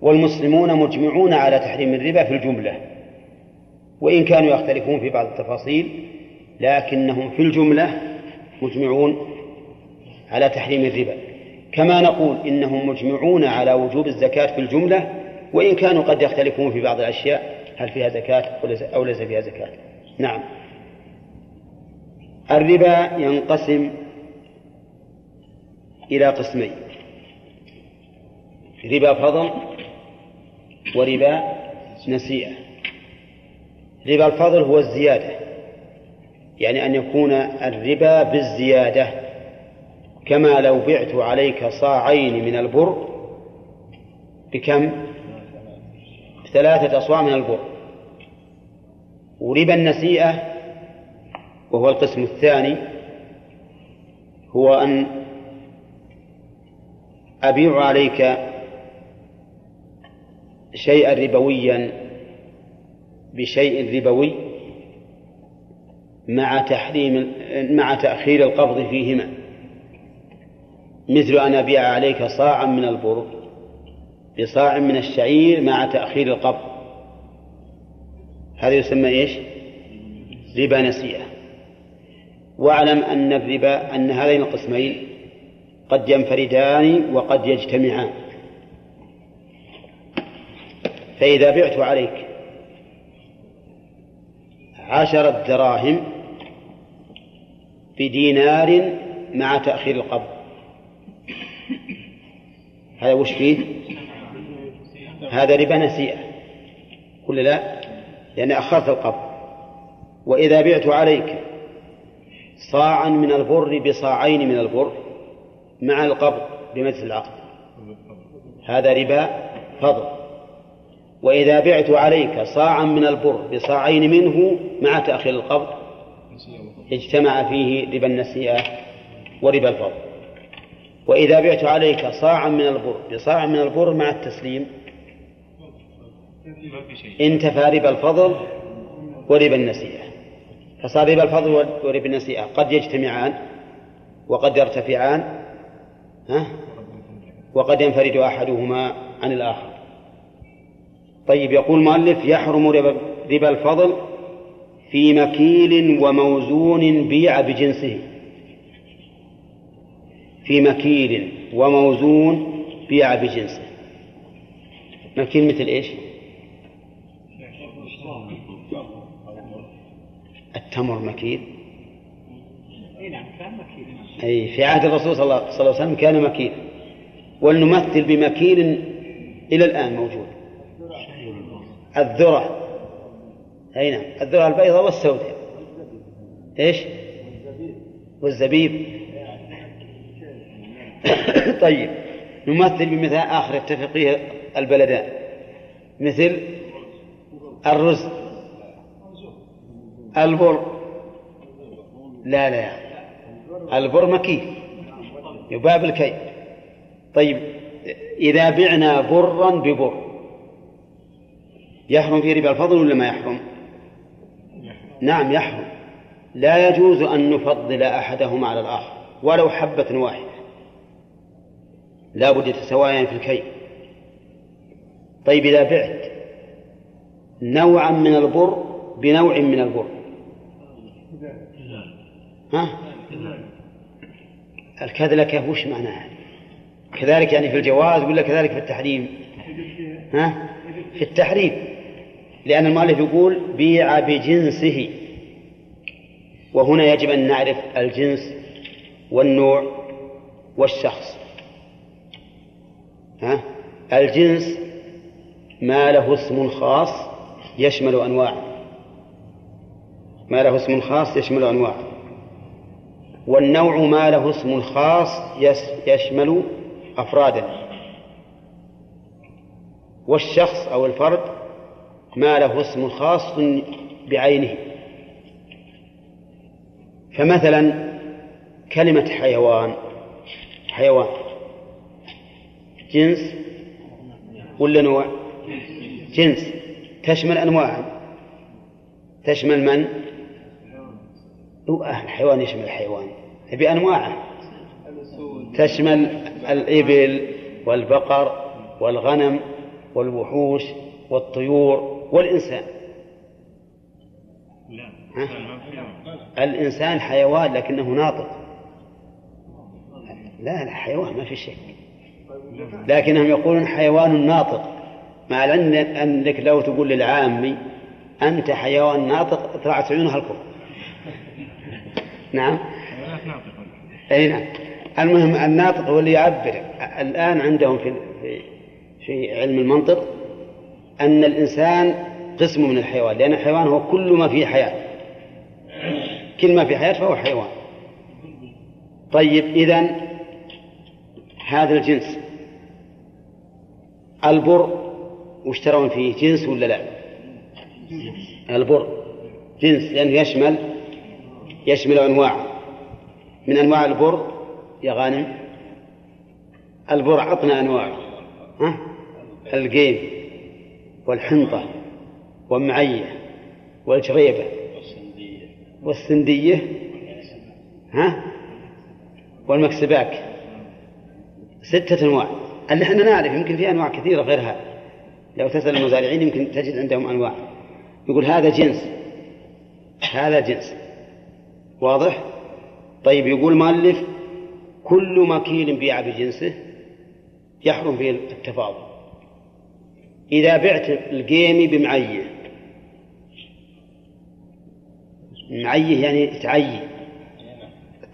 والمسلمون مجمعون على تحريم الربا في الجملة. وإن كانوا يختلفون في بعض التفاصيل لكنهم في الجملة مجمعون على تحريم الربا. كما نقول إنهم مجمعون على وجوب الزكاة في الجملة وإن كانوا قد يختلفون في بعض الأشياء هل فيها زكاة أو ليس فيها زكاة. نعم. الربا ينقسم إلى قسمين. ربا فضل وربا نسيئة ربا الفضل هو الزيادة يعني أن يكون الربا بالزيادة كما لو بعت عليك صاعين من البر بكم؟ بثلاثة أصواع من البر وربا النسيئة وهو القسم الثاني هو أن أبيع عليك شيئا ربويا بشيء ربوي مع تحريم مع تأخير القبض فيهما مثل أن أبيع عليك صاعا من البر بصاع من الشعير مع تأخير القبض. هذا يسمى إيش؟ ربا نسيئة. واعلم أن الربا أن هذين القسمين قد ينفردان وقد يجتمعان. فإذا بعت عليك عشرة دراهم بدينار مع تأخير القبض. هذا وش فيه؟ هذا ربا نسيئة. كل لا لأن أخرت القبض وإذا بعت عليك صاعا من البر بصاعين من البر مع القبض بمجلس العقد. هذا ربا فضل. وإذا بعت عليك صاعا من البر بصاعين منه مع تأخير القبض اجتمع فيه ربا النسيئة وربا الفضل. وإذا بعت عليك صاعا من البر بصاع من البر مع التسليم انتفى ربا الفضل وربا النسيئة. فصار ربا الفضل وربا النسيئة قد يجتمعان وقد يرتفعان ها؟ وقد ينفرد أحدهما عن الآخر. طيب يقول المؤلف يحرم ربا, الفضل في مكيل وموزون بيع بجنسه. في مكيل وموزون بيع بجنسه. مكيل مثل إيش؟ التمر مكيل. إي نعم مكيل. أي في عهد الرسول صلى الله عليه وسلم كان مكيل. ولنمثل بمكيل إلى الآن موجود. الذرة. أي نعم الذرة البيضاء والسوداء. إيش؟ والزبيب. *coughs* طيب. نمثل بمثال آخر يتفق فيه البلدان. مثل الرز. البر. لا لا. البر مكي. يباع بالكي طيب. إذا بعنا برا ببر. يحرم في ربا الفضل ولا ما يحرم؟ نعم يحرم. لا يجوز أن نفضل أحدهما على الآخر ولو حبة واحدة. لا بد يتساويان في الكي طيب إذا بعت نوعا من البر بنوع من البر ها؟ الكذلكة وش معناها؟ كذلك يعني في الجواز ولا كذلك في التحريم؟ ها؟ في التحريم لأن المؤلف يقول بيع بجنسه وهنا يجب أن نعرف الجنس والنوع والشخص؟ الجنس ما له اسم خاص يشمل أنواع. ما له اسم خاص يشمل أنواع. والنوع ما له اسم خاص يشمل أفرادا. والشخص أو الفرد ما له اسم خاص بعينه. فمثلا كلمة حيوان حيوان. جنس ولا نوع؟ جنس. تشمل أنواعا تشمل من؟ الحيوان يشمل الحيوان. بأنواعه تشمل الإبل والبقر والغنم والوحوش والطيور والإنسان. ها؟ الإنسان حيوان لكنه ناطق. لا لا حيوان ما في شيء لكنهم يقولون حيوان ناطق. مع أن أنك لو تقول للعامي أنت حيوان ناطق طلعت عيونها الكفر نعم. أي نعم. المهم الناطق هو اللي يعبر. الآن عندهم في في علم المنطق أن الإنسان قسم من الحيوان لأن الحيوان هو كل ما فيه حياة. كل ما فيه حياة فهو حيوان. طيب إذا هذا الجنس. البر وش ترون فيه جنس ولا لا؟ البر جنس لأنه يشمل يشمل أنواع. من أنواع البر يا غانم؟ البر عطنا أنواع. ها؟ القيم والحنطة والمعية والجريبة والسندية. ها؟ والمكسباك. ستة أنواع. اللي إحنا نعرف يمكن في أنواع كثيرة غير هذا لو تسأل المزارعين يمكن تجد عندهم أنواع. يقول هذا جنس. هذا جنس. واضح؟ طيب يقول مؤلف كل مكيل بيع بجنسه يحرم فيه التفاضل. إذا بعت القيمي بمعية. معية يعني تعيي.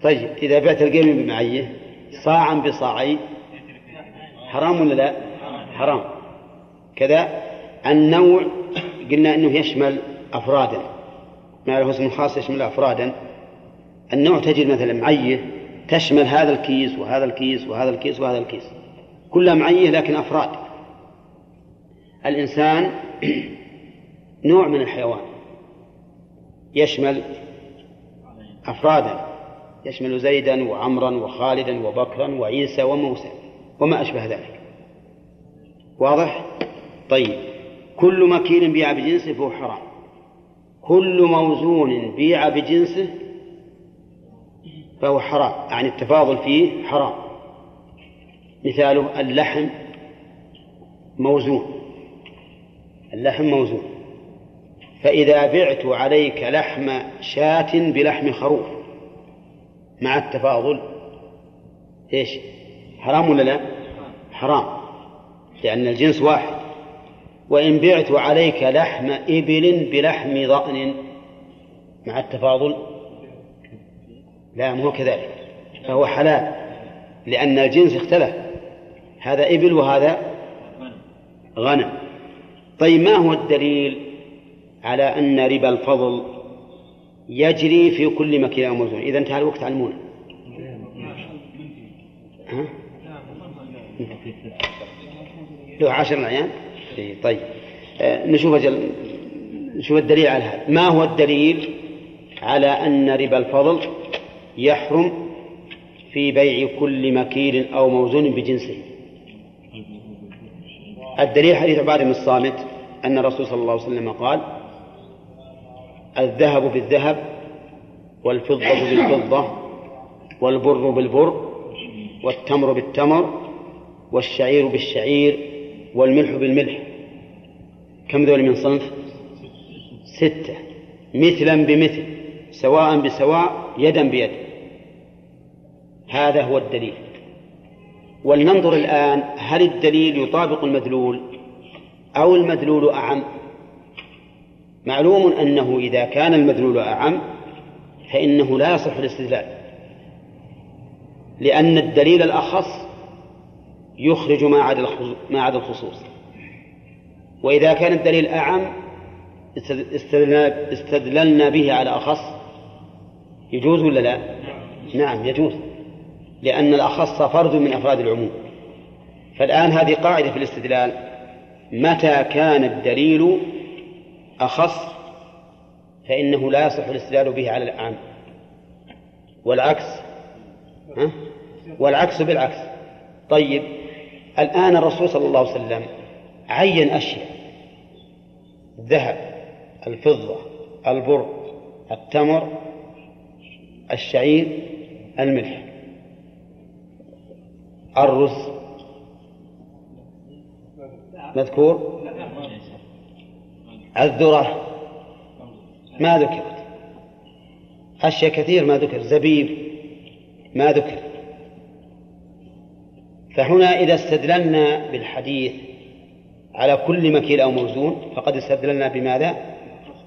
طيب إذا بعت القيمي بمعية صاعا بصاعين حرام ولا لا؟ حرام. كذا النوع قلنا أنه يشمل أفرادا. ما له اسم خاص يشمل أفرادا. النوع تجد مثلا معية تشمل هذا الكيس وهذا الكيس وهذا الكيس وهذا الكيس. كلها معينة لكن أفراد. الإنسان *clears throat* نوع من الحيوان. يشمل أفرادا. يشمل زيدا وعمرا وخالدا وبكرا وعيسى وموسى. وما أشبه ذلك. واضح؟ طيب. كل مكيل بيع بجنسه فهو حرام. كل موزون بيع بجنسه فهو حرام. يعني التفاضل فيه حرام. مثاله اللحم موزون. اللحم موزون. فإذا بعت عليك لحم شاة بلحم خروف مع التفاضل إيش؟ حرام ولا لا؟ حرام لأن الجنس واحد. وإن بعت عليك لحم إبل بلحم ضأن مع التفاضل؟ لا مو كذلك. فهو حلال لأن الجنس اختلف. هذا إبل وهذا غنم. طيب ما هو الدليل على أن ربا الفضل يجري في كل مكان موزون إذا انتهى الوقت علمونا ها؟ له عشر أيام طيب. آه نشوف أجل نشوف الدليل على هذا. ما هو الدليل على أن ربا الفضل يحرم في بيع كل مكيل أو موزون بجنسه؟ الدليل حديث عبادة بن الصامت أن الرسول صلى الله عليه وسلم قال الذهب بالذهب والفضة بالفضة والبر بالبر والتمر بالتمر والشعير بالشعير والملح بالملح. كم ذول من صنف؟ ستة. مثلا بمثل سواء بسواء يدا بيد. هذا هو الدليل. ولننظر الآن هل الدليل يطابق المدلول أو المدلول أعم؟ معلوم أنه إذا كان المدلول أعم فإنه لا يصح الاستدلال. لأن الدليل الأخص يخرج ما عدا ما عدا الخصوص. وإذا كان الدليل أعم استدللنا به على أخص. يجوز ولا لا؟ نعم يجوز. لأن الأخص فرد من أفراد العموم. فالآن هذه قاعدة في الاستدلال. متى كان الدليل أخص؟ فإنه لا يصح الاستدلال به على الأعم والعكس ها؟ والعكس بالعكس. طيب الآن الرسول صلى الله عليه وسلم عين أشياء. الذهب الفضة البر التمر الشعير الملح الرز. مذكور؟ الذرة. ما ذكرت. أشياء كثير ما ذكر زبيب. ما ذكر فهنا إذا استدللنا بالحديث على كل مكيل أو موزون فقد استدللنا بماذا؟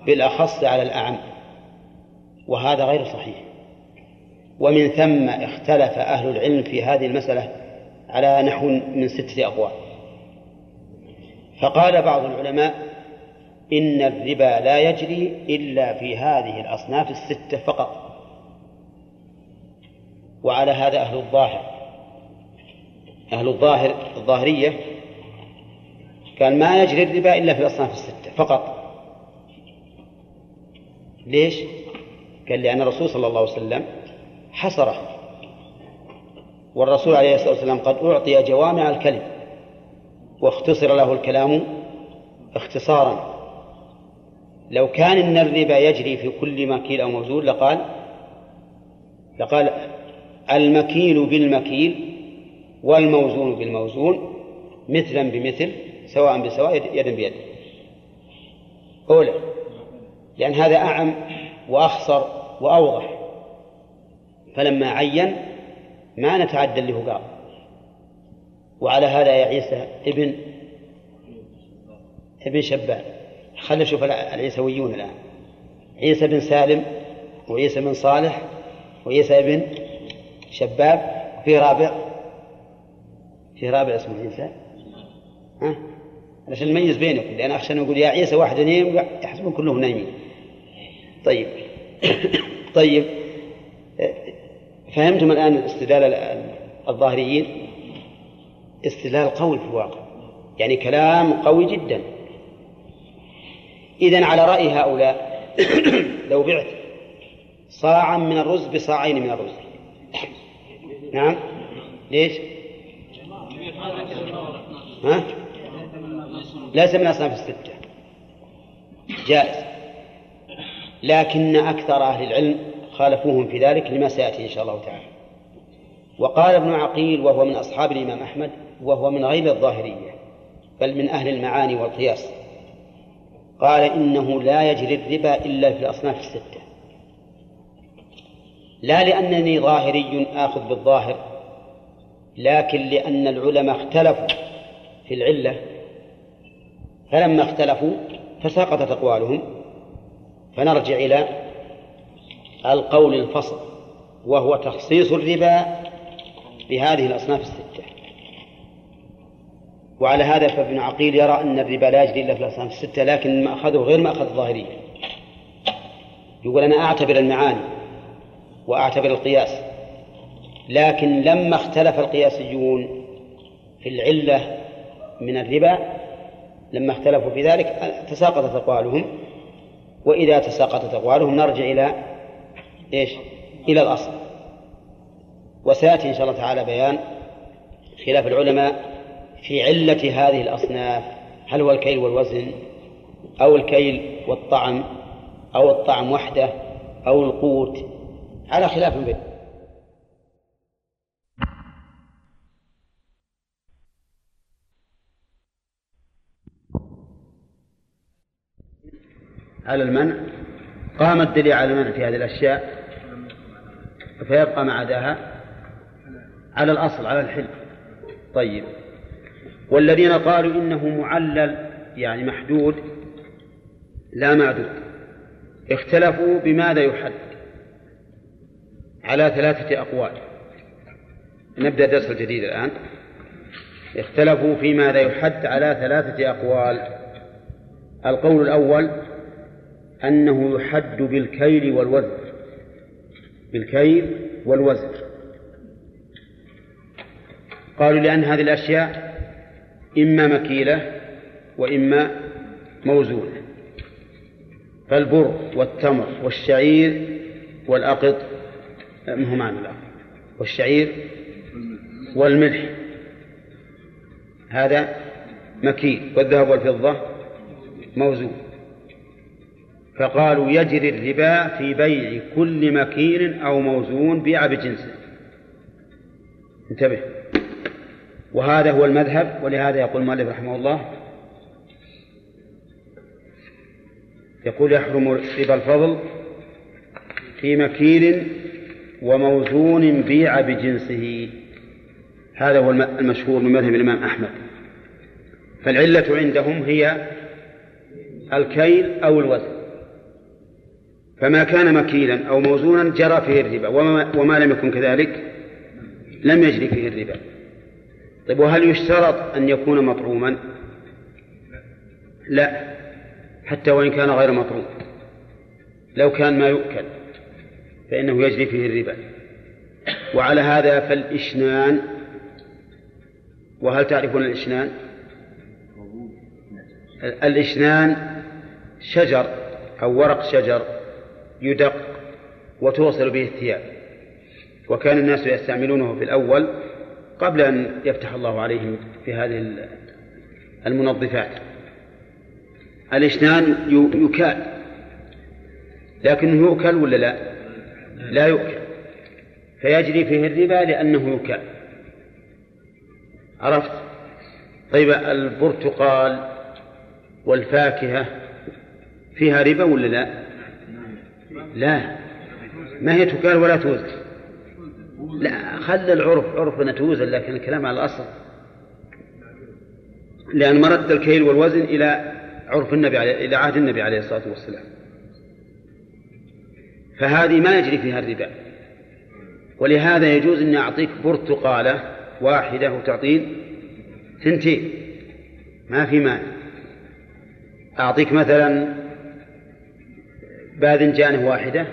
بالأخص على الأعم. وهذا غير صحيح. ومن ثم اختلف أهل العلم في هذه المسألة على نحو من ستة أقوال. فقال بعض العلماء إن الربا لا يجري إلا في هذه الأصناف الستة فقط. وعلى هذا أهل الظاهر. أهل الظاهر الظاهرية قال ما يجري الربا إلا في الأصناف الستة فقط. ليش؟ قال لأن الرسول صلى الله عليه وسلم حصره. والرسول عليه الصلاة والسلام قد أعطي جوامع الكلم واختصر له الكلام اختصارا. لو كان إن الربا يجري في كل مكيل أو موزون لقال لقال المكيل بالمكيل والموزون بالموزون مثلا بمثل سواء بسواء يدا بيد. أولى لأن هذا أعم وأخصر وأوضح. فلما عين ما نتعدى اللي هو قال وعلى هذا يا عيسى ابن ابن شبان. خلينا نشوف العيسويون الآن. عيسى بن سالم وعيسى بن صالح وعيسى بن شباب وفي رابع في رابع اسمه عيسى ها؟ عشان نميز بينكم لأن أخشى أن نقول يا عيسى واحد نايم يحسبون كلهم نايمين. طيب. *coughs* طيب. فهمتم الآن استدلال الظاهريين؟ استدلال قوي في الواقع. يعني كلام قوي جدا. إذا على رأي هؤلاء *coughs* لو بعت صاعا من الرز بصاعين من الرز. نعم؟ ليش؟ ها؟ ليس من أصناف الستة. جائز. لكن أكثر أهل العلم خالفوهم في ذلك لما سيأتي إن شاء الله تعالى. وقال ابن عقيل وهو من أصحاب الإمام أحمد وهو من غير الظاهرية بل من أهل المعاني والقياس. قال إنه لا يجري الربا إلا في الأصناف الستة. لا لأنني ظاهري آخذ بالظاهر لكن لأن العلماء اختلفوا في العلة فلما اختلفوا تساقطت أقوالهم. فنرجع إلى القول الفصل وهو تخصيص الربا بهذه الأصناف الستة. وعلى هذا فابن عقيل يرى أن الربا لا يجري إلا في الأصناف الستة لكن ما أخذه غير ما أخذ الظاهرية. يقول أنا أعتبر المعاني وأعتبر القياس. لكن لما اختلف القياسيون في العلة من الربا لما اختلفوا في ذلك تساقطت أقوالهم. وإذا تساقطت أقوالهم نرجع إلى إيش؟ إلى الأصل. وسيأتي إن شاء الله تعالى بيان خلاف العلماء في علة هذه الأصناف. هل هو الكيل والوزن أو الكيل والطعم أو الطعم وحده أو القوت؟ على خلاف بين على المنع قام الدليل على المنع في هذه الأشياء فيبقى ما عداها على الأصل على الحل. طيب. والذين قالوا إنه معلل يعني محدود لا معدود. اختلفوا بماذا يحد على ثلاثة أقوال. نبدأ الدرس الجديد الآن. اختلفوا في ماذا يحد على ثلاثة أقوال. القول الأول أنه يحد بالكيل والوزن. بالكيل والوزن. قالوا لأن هذه الأشياء إما مكيلة وإما موزونة. فالبر والتمر والشعير والأقط ما معنى الأقط. والشعير والملح. هذا مكيل والذهب والفضة موزون. فقالوا يجري الربا في بيع كل مكيل أو موزون بيع بجنسه انتبه. وهذا هو المذهب ولهذا يقول المؤلف رحمه الله يقول يحرم ربا الفضل في مكيل وموزون بيع بجنسه. هذا هو المشهور من مذهب الإمام أحمد. فالعلة عندهم هي الكيل أو الوزن. فما كان مكيلا أو موزونا جرى فيه الربا وما, وما لم يكن كذلك لم يجري فيه الربا. طيب وهل يشترط أن يكون مطعوما؟ لا حتى وإن كان غير مطعوم. لو كان ما يؤكل فإنه يجري فيه الربا. وعلى هذا فالإشنان وهل تعرفون الإشنان؟ الإشنان شجر أو ورق شجر. يدق وتوصل به الثياب. وكان الناس يستعملونه في الأول قبل أن يفتح الله عليهم في هذه المنظفات. الإشنان يكال. لكنه يؤكل ولا لا؟ لا يؤكل. فيجري فيه الربا لأنه يكال عرفت؟ طيب البرتقال والفاكهة فيها ربا ولا لا؟ لا. ما هي تكال ولا توزن لا خلى العرف عرفنا توزن لكن الكلام على الأصل. لأن مرد الكيل والوزن إلى عرف النبي عليه إلى عهد النبي عليه الصلاة والسلام. فهذه ما يجري فيها الربا. ولهذا يجوز أن أعطيك برتقالة واحدة وتعطين ثنتين. ما في مال أعطيك مثلا باذنجانة واحدة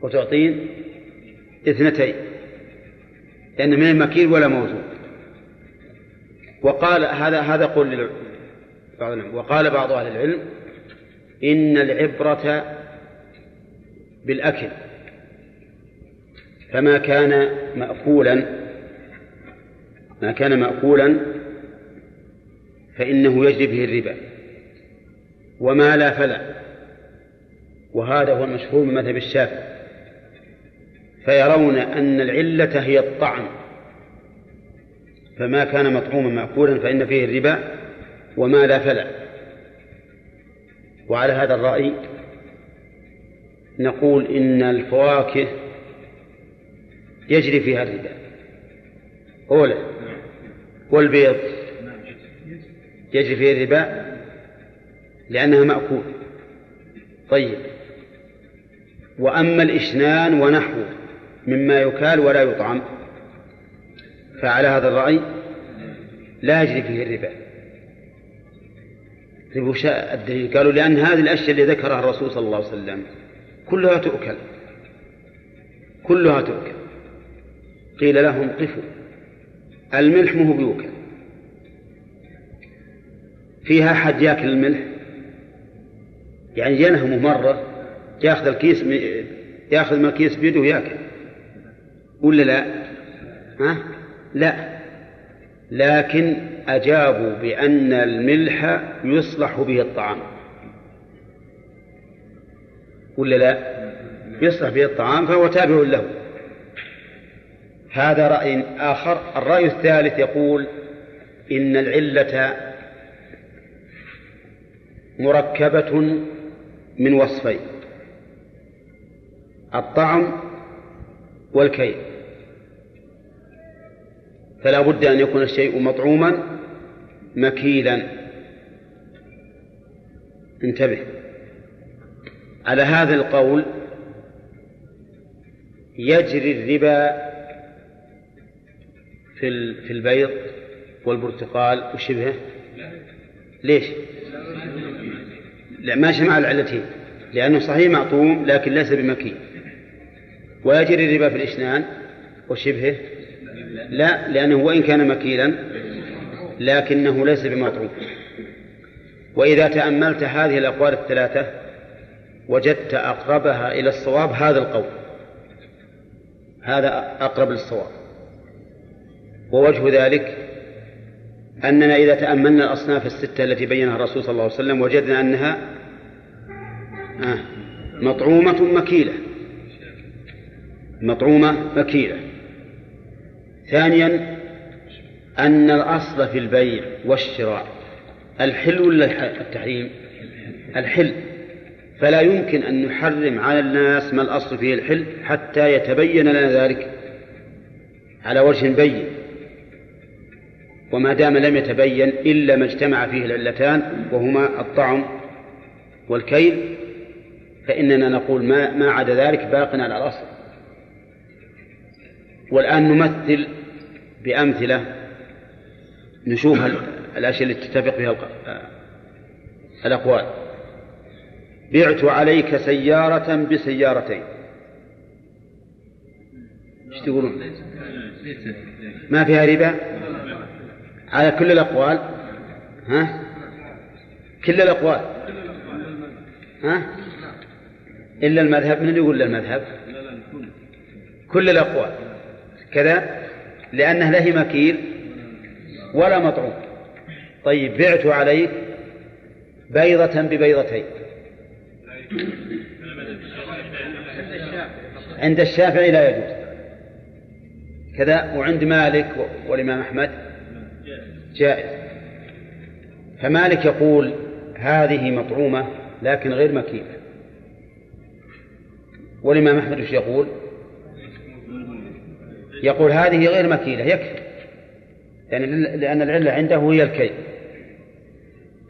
وتعطين اثنتين لأن من المكيل ولا موزون. وقال هذا هذا قول وقال بعض أهل العلم إن العبرة بالأكل فما كان مأكولا ما كان مأكولا فإنه يجري به الربا وما لا فلا. وهذا هو المشهور من مذهب الشافعي. فيرون أن العلة هي الطعم فما كان مطعوما مأكولا فإن فيه الربا وما لا فلا. وعلى هذا الرأي نقول إن الفواكه يجري فيها الربا. أولا والبيض يجري فيه الربا لأنها مأكول طيب. وأما الإشنان ونحوه مما يكال ولا يطعم. فعلى هذا الرأي لا يجري فيه الربا. ربا الدليل. قالوا لأن هذه الأشياء اللي ذكرها الرسول صلى الله عليه وسلم كلها تؤكل. كلها تؤكل. قيل لهم قفوا. الملح مه بيوكل فيها أحد ياكل الملح؟ يعني ينهمه مرة. ياخذ الكيس ياخذ من الكيس بيده وياكل ولا لا؟ ها؟ لا لكن أجابوا بأن الملح يصلح به الطعام ولا لا؟ يصلح به الطعام فهو تابع له هذا رأي آخر الرأي الثالث يقول إن العلة مركبة من وصفين الطعم والكيل. فلا بد أن يكون الشيء مطعوما مكيلا. انتبه. على هذا القول يجري الربا في في البيض والبرتقال وشبهه. ليش؟ لا ما جمع العلتين. لأنه صحيح معطوم لكن ليس بمكي ويجري الربا في الإشنان وشبهه؟ لا لأنه وإن كان مكيلا لكنه ليس بمطعوم. وإذا تأملت هذه الأقوال الثلاثة وجدت أقربها إلى الصواب هذا القول. هذا أقرب للصواب. ووجه ذلك أننا إذا تأملنا الأصناف الستة التي بينها الرسول صلى الله عليه وسلم وجدنا أنها آه، مطعومة مكيلة. مطعومة مكيلة ثانيا أن الأصل في البيع والشراء. الحل ولا التحريم؟ الحل. فلا يمكن أن نحرم على الناس ما الأصل فيه الحل حتى يتبين لنا ذلك. على وجه بين. وما دام لم يتبين إلا ما اجتمع فيه العلتان وهما الطعم والكيل فإننا نقول ما ما عدا ذلك باق على الأصل. والآن نمثل بأمثلة نشوف الأشياء التي تتفق فيها الأقوال بعت عليك سيارة بسيارتين إيش تقولون؟ ما فيها ربا؟ على كل الأقوال ها؟ كل الأقوال ها؟ إلا المذهب من اللي يقول المذهب كل الأقوال كذا لأنه لا هي مكيل ولا مطعوم. طيب بعت عليك بيضة ببيضتين. عند الشافعي لا يجوز. كذا وعند مالك والإمام أحمد جائز. فمالك يقول هذه مطعومة لكن غير مكيلة والإمام أحمد وش يقول؟ يقول هذه غير مكيلة يكفي. يعني لأن العلة عنده هي الكي.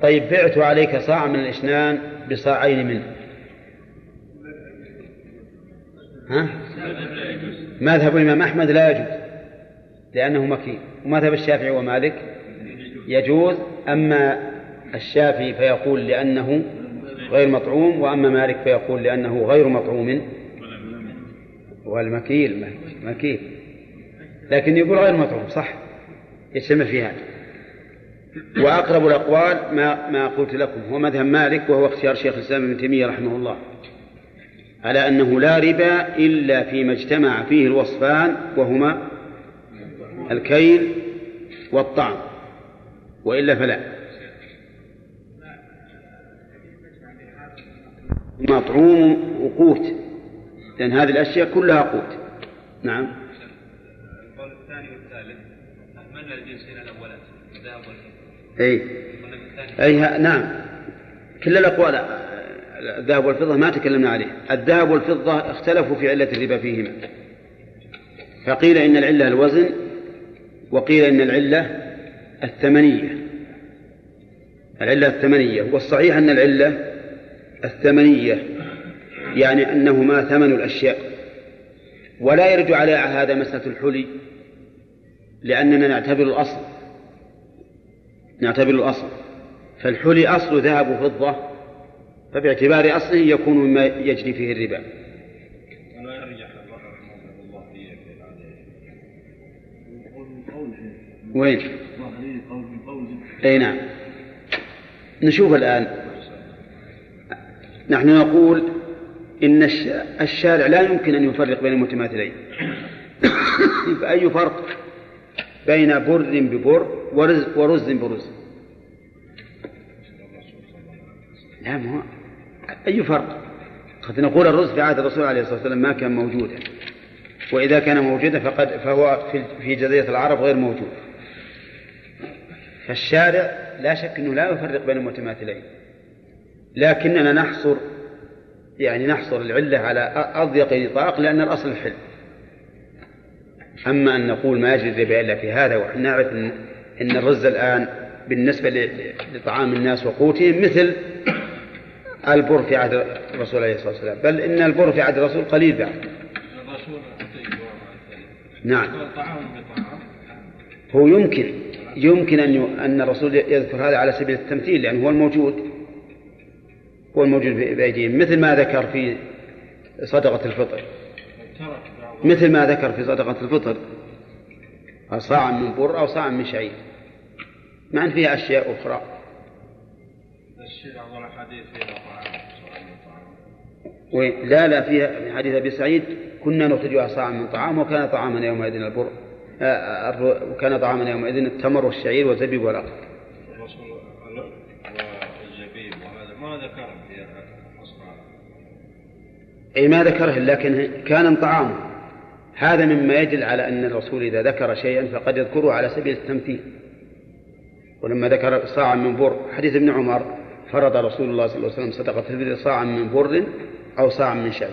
طيب بعت عليك صاع من الإشنان بصاعين منه. ها؟ مذهب الإمام أحمد لا يجوز لأنه مكي ومذهب الشافعي ومالك يجوز أما الشافعي فيقول لأنه غير مطعوم وأما مالك فيقول لأنه غير مطعوم. والمكيل مكيل. لكن يقول غير مطعوم صح؟ يجتمع في هذا. وأقرب الأقوال ما ما قلت لكم هو مذهب مالك وهو اختيار شيخ الإسلام ابن تيمية رحمه الله على أنه لا ربا إلا فيما اجتمع فيه الوصفان وهما الكيل والطعم وإلا فلا. مطعوم وقوت لأن هذه الأشياء كلها قوت. نعم القول الثاني والثالث أهملنا الجنسين الأولات الذهب والفضة. أي. أي نعم. كل الأقوال الذهب والفضة ما تكلمنا عليه. الذهب والفضة اختلفوا في علة الربا فيهما. فقيل إن العلة الوزن وقيل إن العلة الثمنية. العلة الثمنية. والصحيح أن العلة الثمنية يعني أنه ما ثمن الأشياء. ولا يرد على هذا مسألة الحلي. لأننا نعتبر الأصل. نعتبر الأصل. فالحلي أصل ذهب وفضة فباعتبار أصله يكون مما يجري فيه الربا. وين؟ أي نعم. نشوف الآن. نحن نقول إن الشارع لا يمكن أن يفرق بين المتماثلين. *coughs* فأي فرق؟ بين بر ببر ورز, برز. لا ما أي فرق؟ قد نقول الرز في عهد الرسول عليه الصلاة والسلام ما كان موجودا. وإذا كان موجودا فقد فهو في جزيرة العرب غير موجود. فالشارع لا شك أنه لا يفرق بين المتماثلين. لكننا نحصر يعني نحصر العلة على أضيق نطاق لأن الأصل الحل أما أن نقول ما يجري الربا إلا في هذا ونحن نعرف أن, إن الرز الآن بالنسبة لطعام الناس وقوتهم مثل البر في عهد الرسول عليه الصلاة والسلام. بل إن البر في عهد الرسول قليل بعد. نعم. هو يمكن يمكن أن أن الرسول يذكر هذا على سبيل التمثيل لأنه هو الموجود. هو الموجود بأيديهم مثل ما ذكر في صدقة الفطر. مثل ما ذكر في صدقة الفطر صاعا من بر أو صاعا من شعير مع أن فيها أشياء أخرى. لا لا فيها حديث أبي سعيد كنا نخرجها صاعا من طعام وكان طعامنا يومئذ البر آه، وكان طعامنا يومئذ التمر والشعير والزبيب والأقل. والزبيب وهذا ما ذكره في أي ما ذكره لكن كان طعامه. هذا مما يدل على أن الرسول إذا ذكر شيئا فقد يذكره على سبيل التمثيل. ولما ذكر صاعا من بر حديث ابن عمر فرض رسول الله صلى الله عليه وسلم صدقة الفطر صاعا من بر أو صاعا من شعير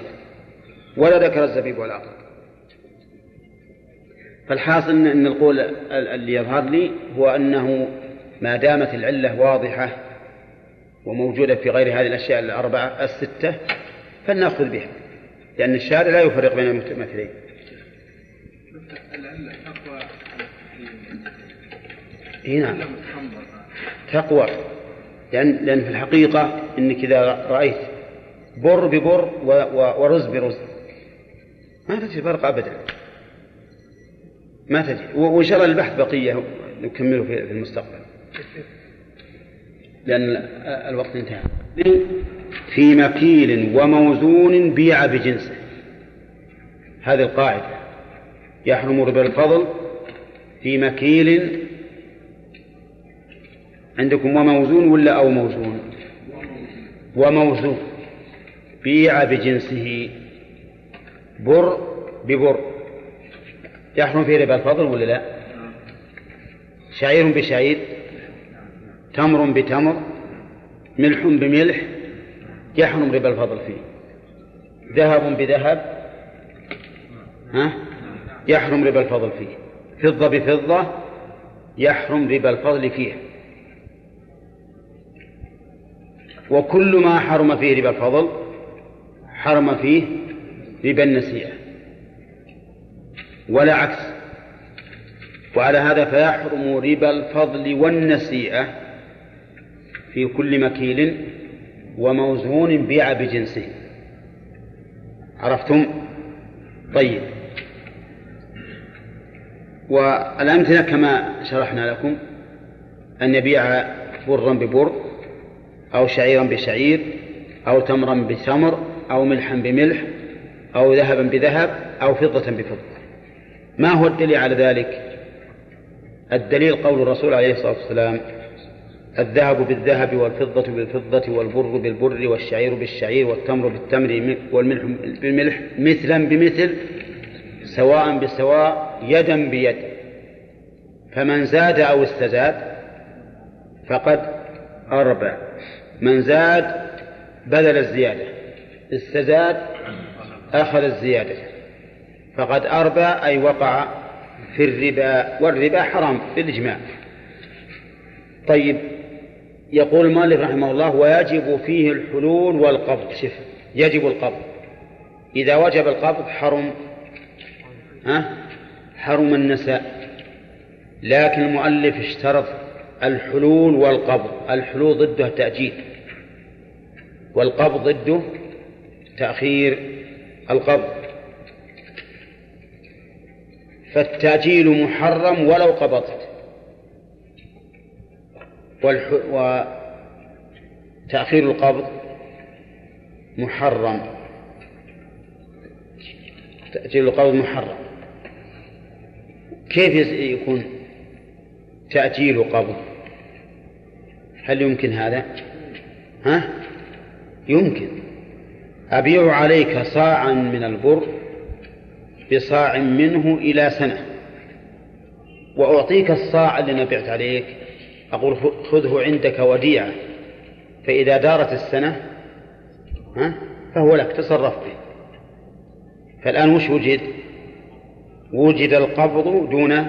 ولا ذكر الزبيب والعقل فالحاصل أن القول اللي يظهر لي هو أنه ما دامت العلة واضحة وموجودة في غير هذه الأشياء الأربعة الستة فلنأخذ بها. لأن الشارع لا يفرق بين المتمثلين. تقوى نعم. تقوى. لأن, لأن في الحقيقة إنك إذا رأيت بر ببر ورز برز. ما تجد فرق أبدا. ما تجد. وإن شاء الله البحث بقية نكمله في المستقبل. لأن الوقت انتهى. في مكيل وموزون بيع بجنسه. هذه القاعدة. يحرم ربا الفضل في مكيل عندكم وموزون ولا أو موزون؟ وموزون. بيع بجنسه. بر ببر. يحرم فيه ربا الفضل ولا لا؟ شعير بشعير. تمر بتمر. ملح بملح. يحرم ربا الفضل فيه. ذهب بذهب. ها؟ يحرم ربا الفضل فيه. فضة بفضة يحرم ربا الفضل فيها وكل ما حرم فيه ربا الفضل حرم فيه ربا النسيئة. ولا عكس وعلى هذا فيحرم ربا الفضل والنسيئة في كل مكيل وموزون بيع بجنسه عرفتم؟ طيب. والأمثلة كما شرحنا لكم أن يبيع برا ببر أو شعيرا بشعير أو تمرا بتمر أو ملحا بملح أو ذهبا بذهب أو فضة بفضة. ما هو الدليل على ذلك؟ الدليل قول الرسول عليه الصلاة والسلام الذهب بالذهب والفضة بالفضة والبر بالبر والشعير بالشعير والتمر بالتمر والملح بالملح مثلا بمثل سواء بسواء يدا بيد. فمن زاد أو استزاد فقد أربى من زاد بذل الزيادة استزاد أخذ الزيادة. فقد أربى أي وقع في الربا والربا حرام بالإجماع طيب يقول المؤلف رحمه الله ويجب فيه الحلول والقبض. شف يجب القبض. إذا وجب القبض حرم. ها؟ حرم النساء. لكن المؤلف اشترط الحلول والقبض. الحلول ضده تأجيل. والقبض ضده تأخير القبض. فالتأجيل محرم ولو قبضت. وتأخير القبض محرم. تأجيل القبض محرم. كيف يكون تأجيل قبض هل يمكن هذا؟ ها؟ يمكن. أبيع عليك صاعا من البر بصاع منه إلى سنة. وأعطيك الصاع اللي نبعت عليك. أقول خذه عندك وديعة. فإذا دارت السنة ها؟ فهو لك تصرف به. فالآن وش وجد؟ وجد القبض دون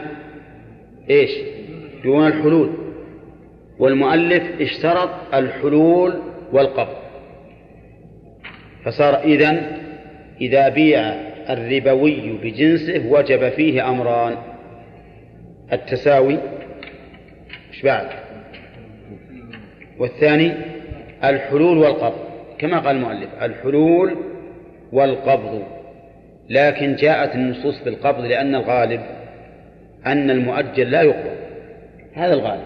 إيش؟ دون الحلول. والمؤلف اشترط الحلول والقبض. فصار إذن إذا بيع الربوي بجنسه وجب فيه أمران. التساوي إيش بعد؟ والثاني الحلول والقبض. كما قال المؤلف الحلول والقبض. لكن جاءت النصوص بالقبض لأن الغالب أن المؤجل لا يقبض. هذا الغالب.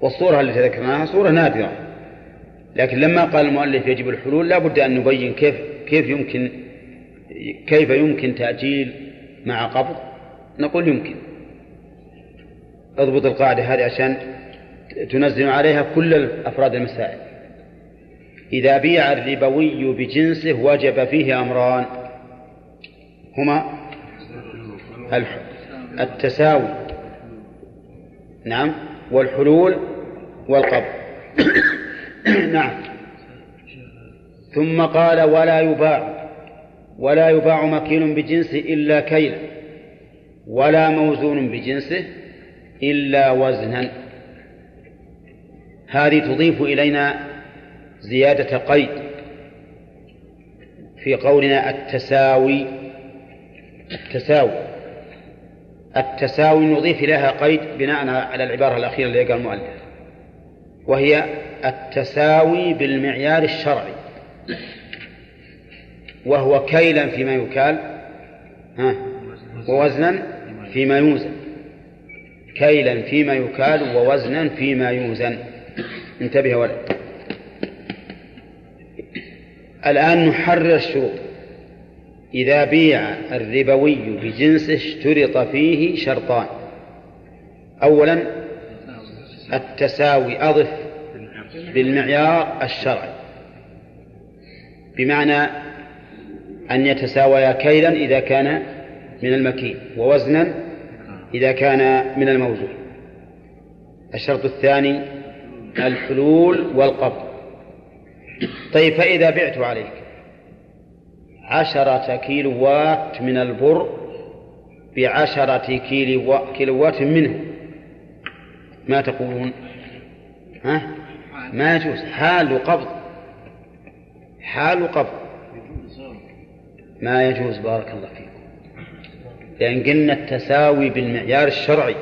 والصورة التي ذكرناها صورة نادرة. لكن لما قال المؤلف يجب الحلول لا بد أن نبين كيف كيف يمكن كيف يمكن تأجيل مع قبض. نقول يمكن. اضبط القاعدة هذه عشان تنزل عليها كل أفراد المسائل. إذا بيع الربوي بجنسه وجب فيه أمران. هما التساوي. نعم. والحلول والقبض. *coughs* نعم. ثم قال ولا يباع. ولا يباع مكيل بجنسه إلا كيلا ولا موزون بجنسه إلا وزنا. هذه تضيف إلينا زيادة قيد في قولنا التساوي التساوي. التساوي نضيف إليها قيد بناء على العبارة الأخيرة اللي قال المؤلف وهي التساوي بالمعيار الشرعي. وهو كيلا فيما يكال ها ووزنا فيما يوزن. كيلا فيما يكال ووزنا فيما يوزن. انتبه ولد. الآن نحرر الشروط. إذا بيع الربوي بجنسه اشترط فيه شرطان. أولا التساوي أضف بالمعيار الشرعي. بمعنى أن يتساويا كيلا إذا كان من المكين ووزنا إذا كان من الموزون. الشرط الثاني الحلول والقبض. طيب فإذا بعت عليك عشرة كيلوات من البر بعشرة كيلوات منه. ما تقولون؟ ها؟ ما يجوز. حال قبض. حال قبض. ما يجوز بارك الله فيكم. لأن قلنا التساوي بالمعيار الشرعي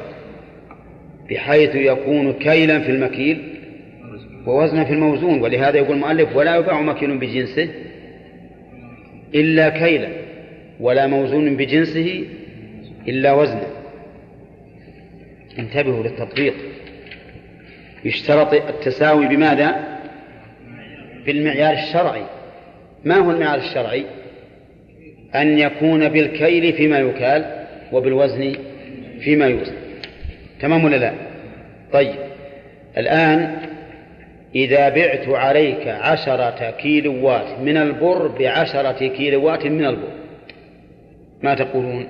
بحيث يكون كيلا في المكيل ووزنا في الموزون. ولهذا يقول المؤلف ولا يباع مكيل بجنسه. إلا كيلا ولا موزون بجنسه إلا وزنا. انتبهوا للتطبيق. يشترط التساوي بماذا؟ بالمعيار الشرعي. ما هو المعيار الشرعي؟ أن يكون بالكيل فيما يكال وبالوزن فيما يوزن. تمام ولا لا؟ طيب. الآن إذا بعت عليك عشرة كيلوات من البر بعشرة كيلوات من البر. ما تقولون؟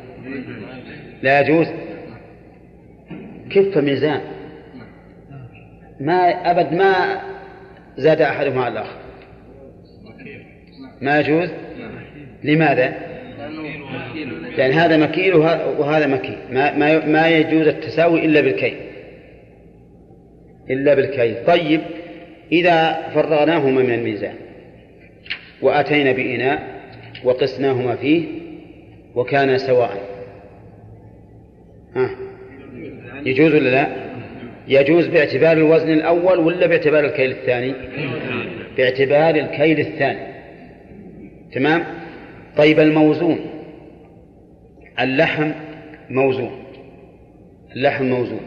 لا يجوز؟ كف ميزان. ما أبد ما زاد أحدهما على الآخر. ما يجوز؟ لماذا؟ لأن هذا مكيل وهذا مكيل. ما, ما, ما يجوز التساوي إلا بالكيل. إلا بالكيل. طيب. إذا فرغناهما من الميزان وأتينا بإناء وقسناهما فيه وكان سواء. ها؟ يجوز ولا لا؟ يجوز باعتبار الوزن الأول ولا باعتبار الكيل الثاني؟ باعتبار الكيل الثاني. تمام؟ طيب الموزون. اللحم موزون. اللحم موزون.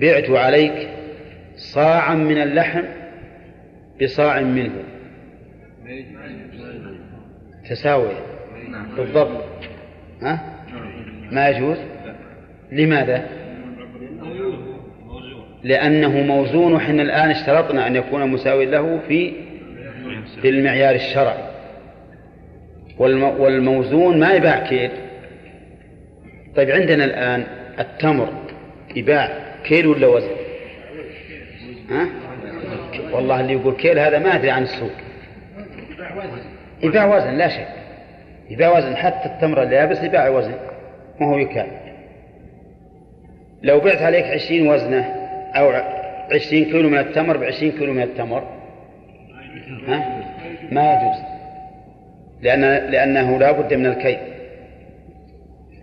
بعت عليك صاعا من اللحم بصاع منه. تساوي. بالضبط. ها؟ ما يجوز؟ لماذا؟ لأنه موزون وحنا الآن اشترطنا أن يكون مساوي له في في المعيار الشرعي والموزون ما يباع كيل طيب عندنا الآن التمر يباع. كيل ولا وزن؟ ها؟ والله اللي يقول كيل هذا ما أدري عن السوق. يباع وزن لا شك. يباع وزن حتى التمر اليابس يباع وزن ما هو يكال. لو بعت عليك عشرين وزنة أو عشرين كيلو من التمر بعشرين كيلو من التمر ها؟ ما يجوز. لأن لأنه لا بد من الكيل.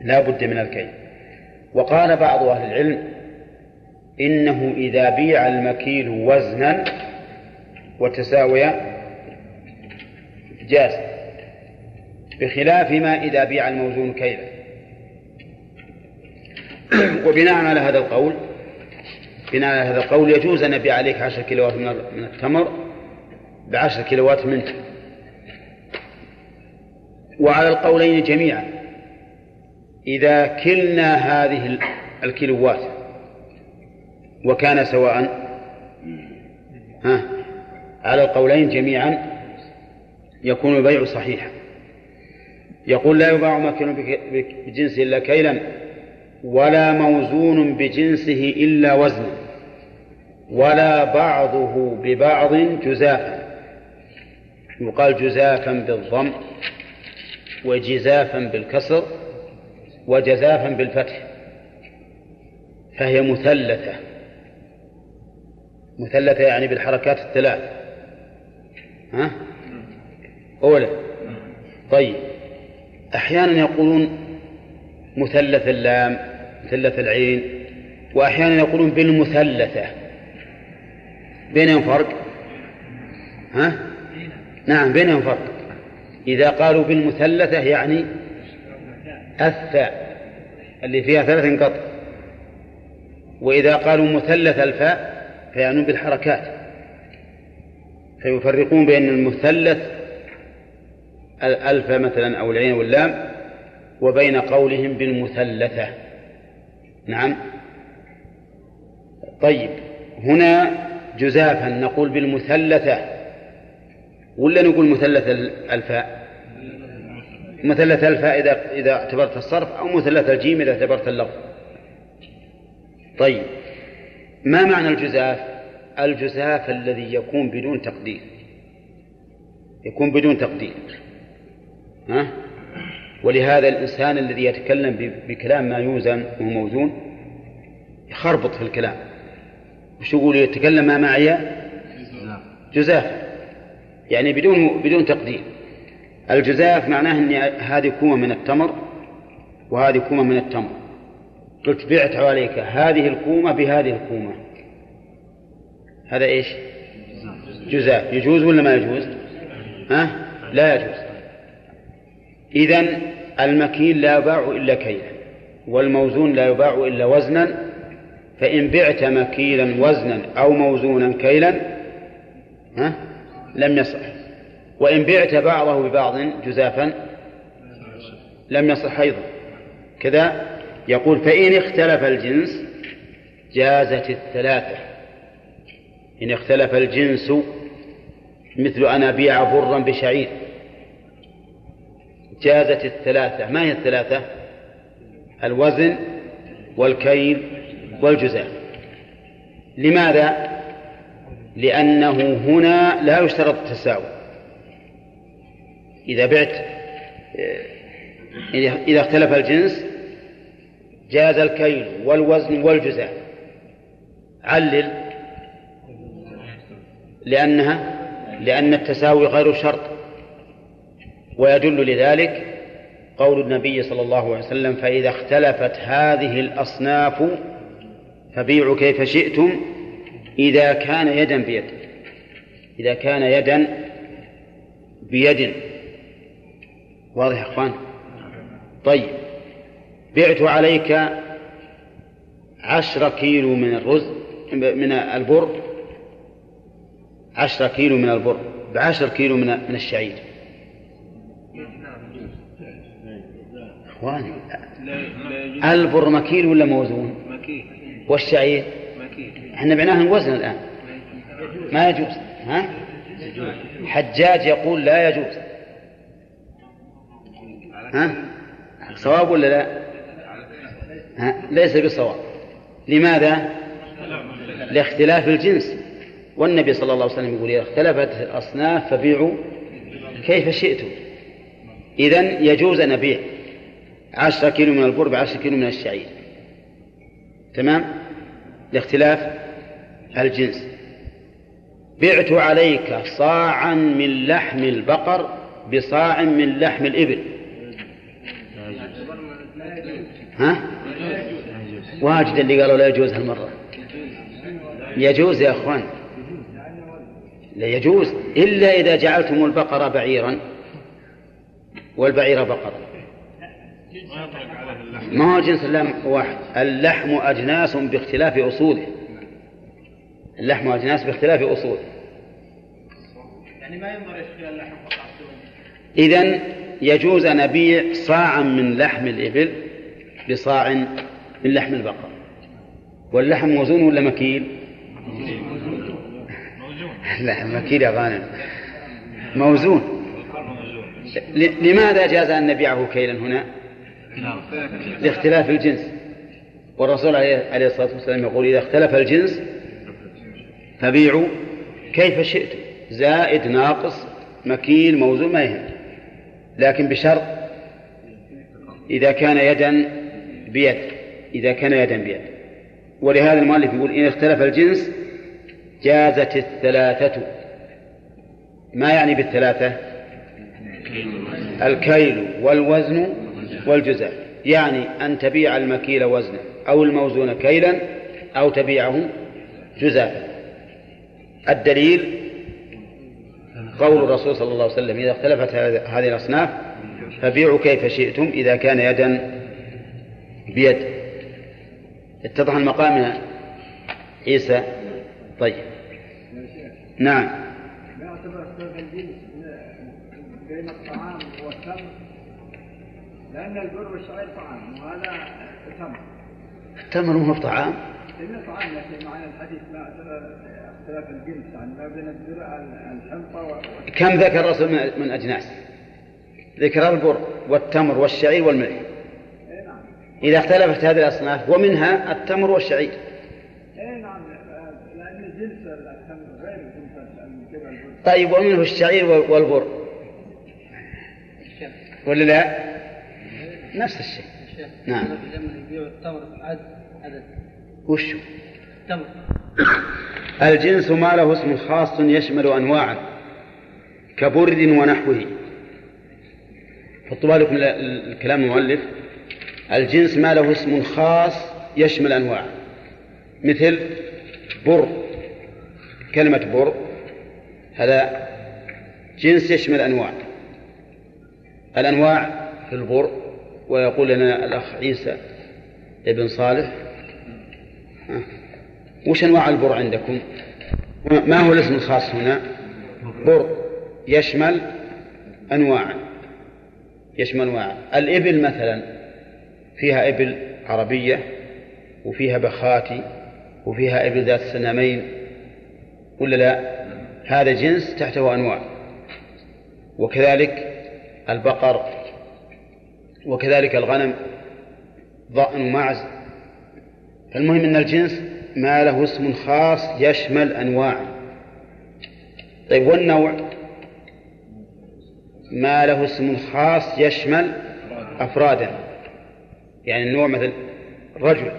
لا بد من الكيل. وقال بعض أهل العلم إنه إذا بيع المكيل وزنا وتساويا جاز بخلاف ما إذا بيع الموزون كيلا. *clears throat* وبناء على هذا القول بناء على هذا القول يجوز أن أبيع عليك عشر كيلوات من التمر بعشر كيلوات منه. وعلى القولين جميعا إذا كلنا هذه الكيلوات وكان سواء؟ ها؟ على القولين جميعا يكون البيع صحيحا. يقول لا يباع مكن بجنسه إلا كيلا ولا موزون بجنسه إلا وزنا ولا بعضه ببعض جزافا يقال جزافا بالضم وجزافا بالكسر وجزافا بالفتح فهي مثلثة. مثلثة يعني بالحركات الثلاث. ها؟ أولى طيب. أحيانا يقولون مثلث اللام مثلث العين وأحيانا يقولون بالمثلثة. بينهم فرق؟ ها؟ نعم بينهم فرق. إذا قالوا بالمثلثة يعني الثاء اللي فيها ثلاث قط وإذا قالوا مثلث الفاء فيعنون بالحركات. فيفرقون بين المثلث الألف مثلا أو العين واللام وبين قولهم بالمثلثة. نعم. طيب هنا جزافا نقول بالمثلثة. ولا نقول مثلث الفاء؟ مثلث الفاء إذا إذا اعتبرت الصرف أو مثلث الجيم إذا اعتبرت اللفظ. طيب. ما معنى الجزاف؟ الجزاف الذي يكون بدون تقدير. يكون بدون تقدير. ها؟ ولهذا الإنسان الذي يتكلم بكلام ما يوزن وهو موزون يخربط في الكلام. وش يقول؟ يتكلم ما معي؟ جزاف. يعني بدون بدون تقدير. الجزاف معناه ان هذه كومة من التمر وهذه كومة من التمر. قلت بعت عليك هذه الكومه بهذه الكومه هذا إيش؟ جزاف يجوز ولا ما يجوز؟ ها؟ لا يجوز. إذن المكيل لا يباع إلا كيلا والموزون لا يباع إلا وزنا. فإن بعت مكيلا وزنا أو موزونا كيلا ها؟ لم يصح. وإن بعت بعضه ببعض جزافا لم يصح أيضا. كذا؟ يقول فإن اختلف الجنس جازت الثلاثة. إن اختلف الجنس مثل أن أبيع برا بشعير. جازت الثلاثة. ما هي الثلاثة؟ الوزن والكيل والجزاء. لماذا؟ لأنه هنا لا يشترط التساوي. إذا بعت إذا اختلف الجنس جاز الكيل والوزن والجزاء. علل. لأنها لأن التساوي غير شرط. ويدل لذلك قول النبي صلى الله عليه وسلم فإذا اختلفت هذه الأصناف فبيعوا كيف شئتم إذا كان يدا بيد. إذا كان يدا بيد. واضح يا إخوان؟ طيب. بعت عليك عشر كيلو من الرز من البر عشر كيلو من البر بعشر كيلو من من الشعير إخواني البر مكيل ولا موزون؟ مكيل والشعير؟ مكيل إحنا بعناها وزن الآن ما يجوز ها؟ حجاج يقول لا يجوز ها؟ صواب ولا لا؟ ليس بصواب. لماذا؟ لاختلاف الجنس. والنبي صلى الله عليه وسلم يقول إذا اختلفت الأصناف فبيعوا كيف شئتم. إذا يجوز أن أبيع عشرة كيلو من البر بعشرة كيلو من الشعير. تمام؟ لاختلاف الجنس. بعت عليك صاعا من لحم البقر بصاع من لحم الإبل. ها؟ واجد اللي قالوا لا يجوز هالمرة. يجوز يا أخوان. لا يجوز إلا إذا جعلتم البقرة بعيرا. والبعير بقرة ما هو جنس اللحم واحد. اللحم أجناس باختلاف أصوله. اللحم أجناس باختلاف أصوله. يعني ما ينظر اللحم إذن يجوز أن أبيع صاعا من لحم الإبل بصاع من لحم البقر. واللحم موزون ولا مكيل؟ *laughs* لا مكيل يا غانم. موزون. لماذا جاز أن نبيعه كيلا هنا؟ لاختلاف الجنس. والرسول عليه الصلاة والسلام يقول إذا اختلف الجنس فبيعوا كيف شئتم. زائد ناقص مكيل موزون ما يهم. لكن بشرط إذا كان يدا بيد. إذا كان يدا بيد. ولهذا المؤلف يقول إن اختلف الجنس جازت الثلاثة. ما يعني بالثلاثة؟ الكيل والوزن والجزاء. يعني أن تبيع المكيل وزنا أو الموزون كيلا أو تبيعه جزاء. الدليل قول الرسول صلى الله عليه وسلم إذا اختلفت هذه الأصناف فبيعوا كيف شئتم إذا كان يدا بيد. اتضح المقام يا عيسى؟ طيب. نعم. يعتبر اختلاف الجنس بين الطعام والتمر لأن البر والشعير طعام وهذا تمر. التمر مو طعام؟ طعام لكن معنى الحديث ما اختلاف الجنس يعني ما بين الحنطة كم ذكر الرسول من أجناس؟ ذكر البر والتمر والشعير والملح. إذا اختلفت هذه الأصناف ومنها التمر والشعير. اي نعم طيب ومنه الشعير والبر. ولا لا؟ نفس الشيء. نعم. يبيعوا التمر عدد؟ التمر الجنس ما له اسم خاص يشمل أنواعا كبرد ونحوه. حطوا بالكم الكلام المؤلف. الجنس ما له اسم خاص يشمل أنواع. مثل بر كلمة بر هذا جنس يشمل أنواع. الأنواع في البر ويقول لنا الأخ عيسى ابن صالح وش أنواع البر عندكم؟ ما هو الاسم الخاص هنا؟ بر يشمل أنواعا يشمل أنواعا الإبل مثلا فيها إبل عربية وفيها بخاتي وفيها إبل ذات سنامين ولا لا؟ هذا جنس تحته أنواع وكذلك البقر وكذلك الغنم ضأن ومعز. فالمهم أن الجنس ما له اسم خاص يشمل أنواع. طيب والنوع؟ ما له اسم خاص يشمل أفرادا. يعني النوع مثل رجل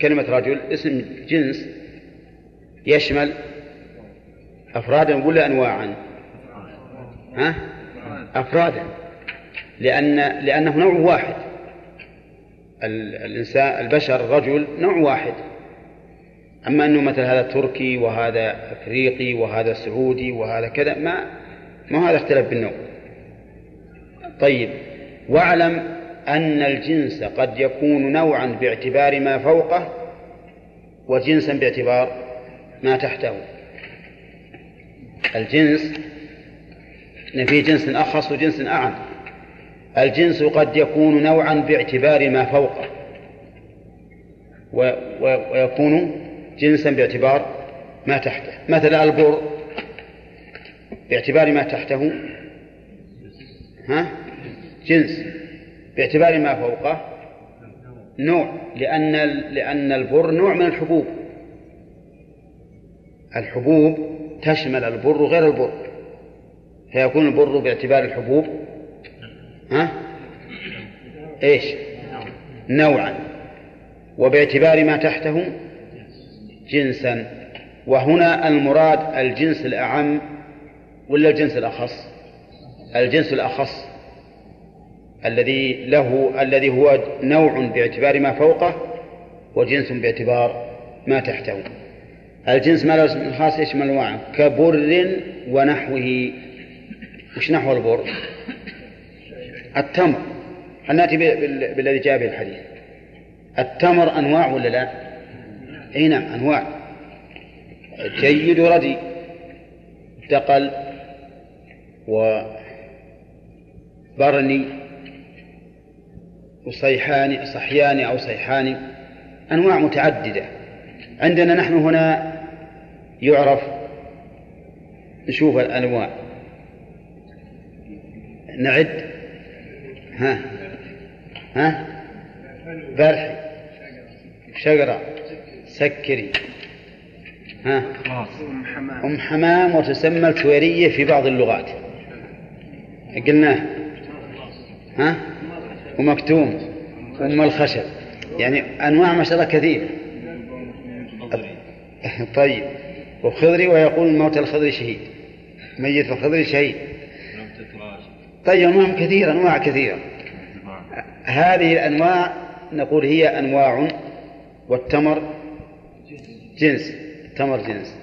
كلمة رجل اسم جنس يشمل أفرادا ولا أنواعا؟ ها؟ أفرادا لأن لأنه نوع واحد. الإنسان البشر الرجل نوع واحد. أما أنه مثل هذا تركي وهذا أفريقي وهذا سعودي وهذا كذا ما ما هذا اختلف بالنوع. طيب واعلم أن الجنس قد يكون نوعا باعتبار ما فوقه وجنسا باعتبار ما تحته. الجنس في جنس أخص وجنس أعم. الجنس قد يكون نوعا باعتبار ما فوقه. ويكون جنسا باعتبار ما تحته. مثلا البر باعتبار ما تحته. ها؟ جنس. باعتبار ما فوقه نوع لأن لأن البر نوع من الحبوب. الحبوب تشمل البر غير البر فيكون البر باعتبار الحبوب. ها؟ إيش؟ نوعا. وباعتبار ما تحته جنسا. وهنا المراد الجنس الأعم ولا الجنس الأخص؟ الجنس الأخص. الذي له الذي هو نوع باعتبار ما فوقه وجنس باعتبار ما تحته. الجنس ما له اسم خاص يشمل انواع كبر ونحوه. وش نحو البر؟ التمر. هل نأتي بالذي جاء به الحديث؟ التمر أنواع ولا لا؟ إي نعم أنواع. جيد وردي. دقل. وبرني وصيحان صحيان أو صيحان أنواع متعددة. عندنا نحن هنا يعرف نشوف الأنواع. نعد. ها. ها. برحي شقرة سكري. ها. أم حمام وتسمى الكويرية في بعض اللغات. قلناه. ها. ومكتوم أم الخشب. يعني أنواع ما شاء الله كثيرة *laughs* طيب. وخضري ويقول الموت الخضري شهيد. ميت الخضري شهيد. طيب أنواع كثيرة أنواع كثيرة. هذه الأنواع نقول هي أنواع والتمر جنس. التمر جنس.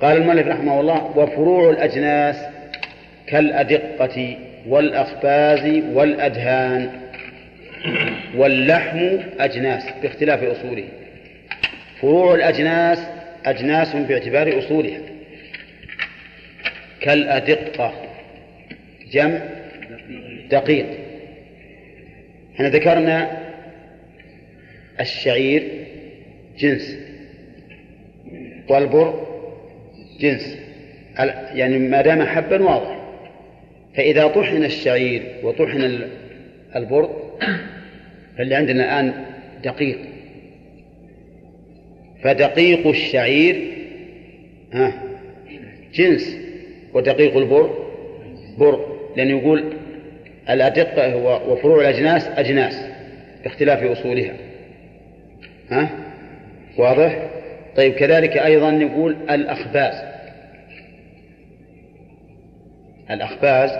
قال المؤلف رحمه الله وفروع الأجناس كالأدقة والأخباز والأدهان واللحم أجناس باختلاف أصوله. فروع الأجناس أجناس باعتبار أصولها. كالأدقة. جمع دقيق. إحنا ذكرنا الشعير جنس. والبر جنس. يعني ما دام حبا واضح. فإذا طحن الشعير وطحن البر فاللي عندنا الآن دقيق. فدقيق الشعير ها جنس ودقيق البر بر لأنه يقول الأدقة وفروع الأجناس أجناس باختلاف أصولها. ها؟ واضح؟ طيب كذلك أيضا نقول الأخباز. الأخباز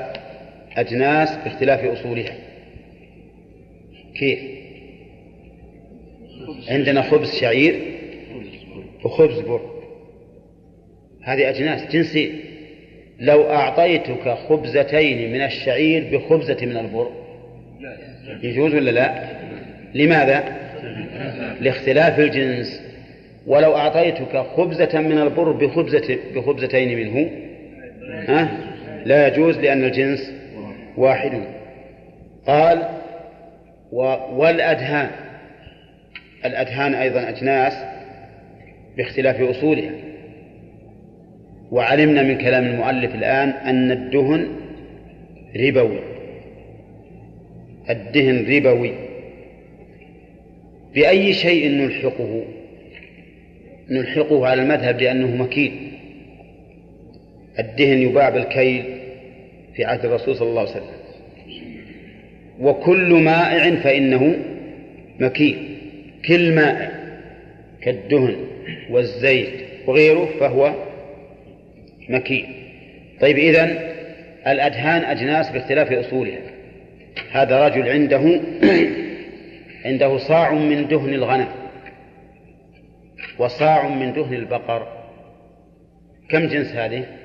أجناس باختلاف أصولها. كيف؟ عندنا خبز شعير وخبز بر. هذه أجناس جنسية. لو أعطيتك خبزتين من الشعير بخبزة من البر يجوز ولا لا؟ لماذا؟ لاختلاف الجنس. ولو أعطيتك خبزة من البر بخبزة بخبزتين منه ها؟ لا يجوز لأن الجنس واحد. قال والأدهان. الأدهان أيضا أجناس باختلاف أصولها. وعلمنا من كلام المؤلف الآن أن الدهن ربوي. الدهن ربوي. بأي شيء نلحقه؟ نلحقه على المذهب لأنه مكيل الدهن يباع بالكيل في عهد الرسول صلى الله عليه وسلم. وكل مائع فإنه مكيل. كل مائع كالدهن والزيت وغيره فهو مكيل. طيب إذن الأدهان أجناس باختلاف أصولها. هذا رجل عنده *clears throat* عنده صاع من دهن الغنم وصاع من دهن البقر. كم جنس هذه؟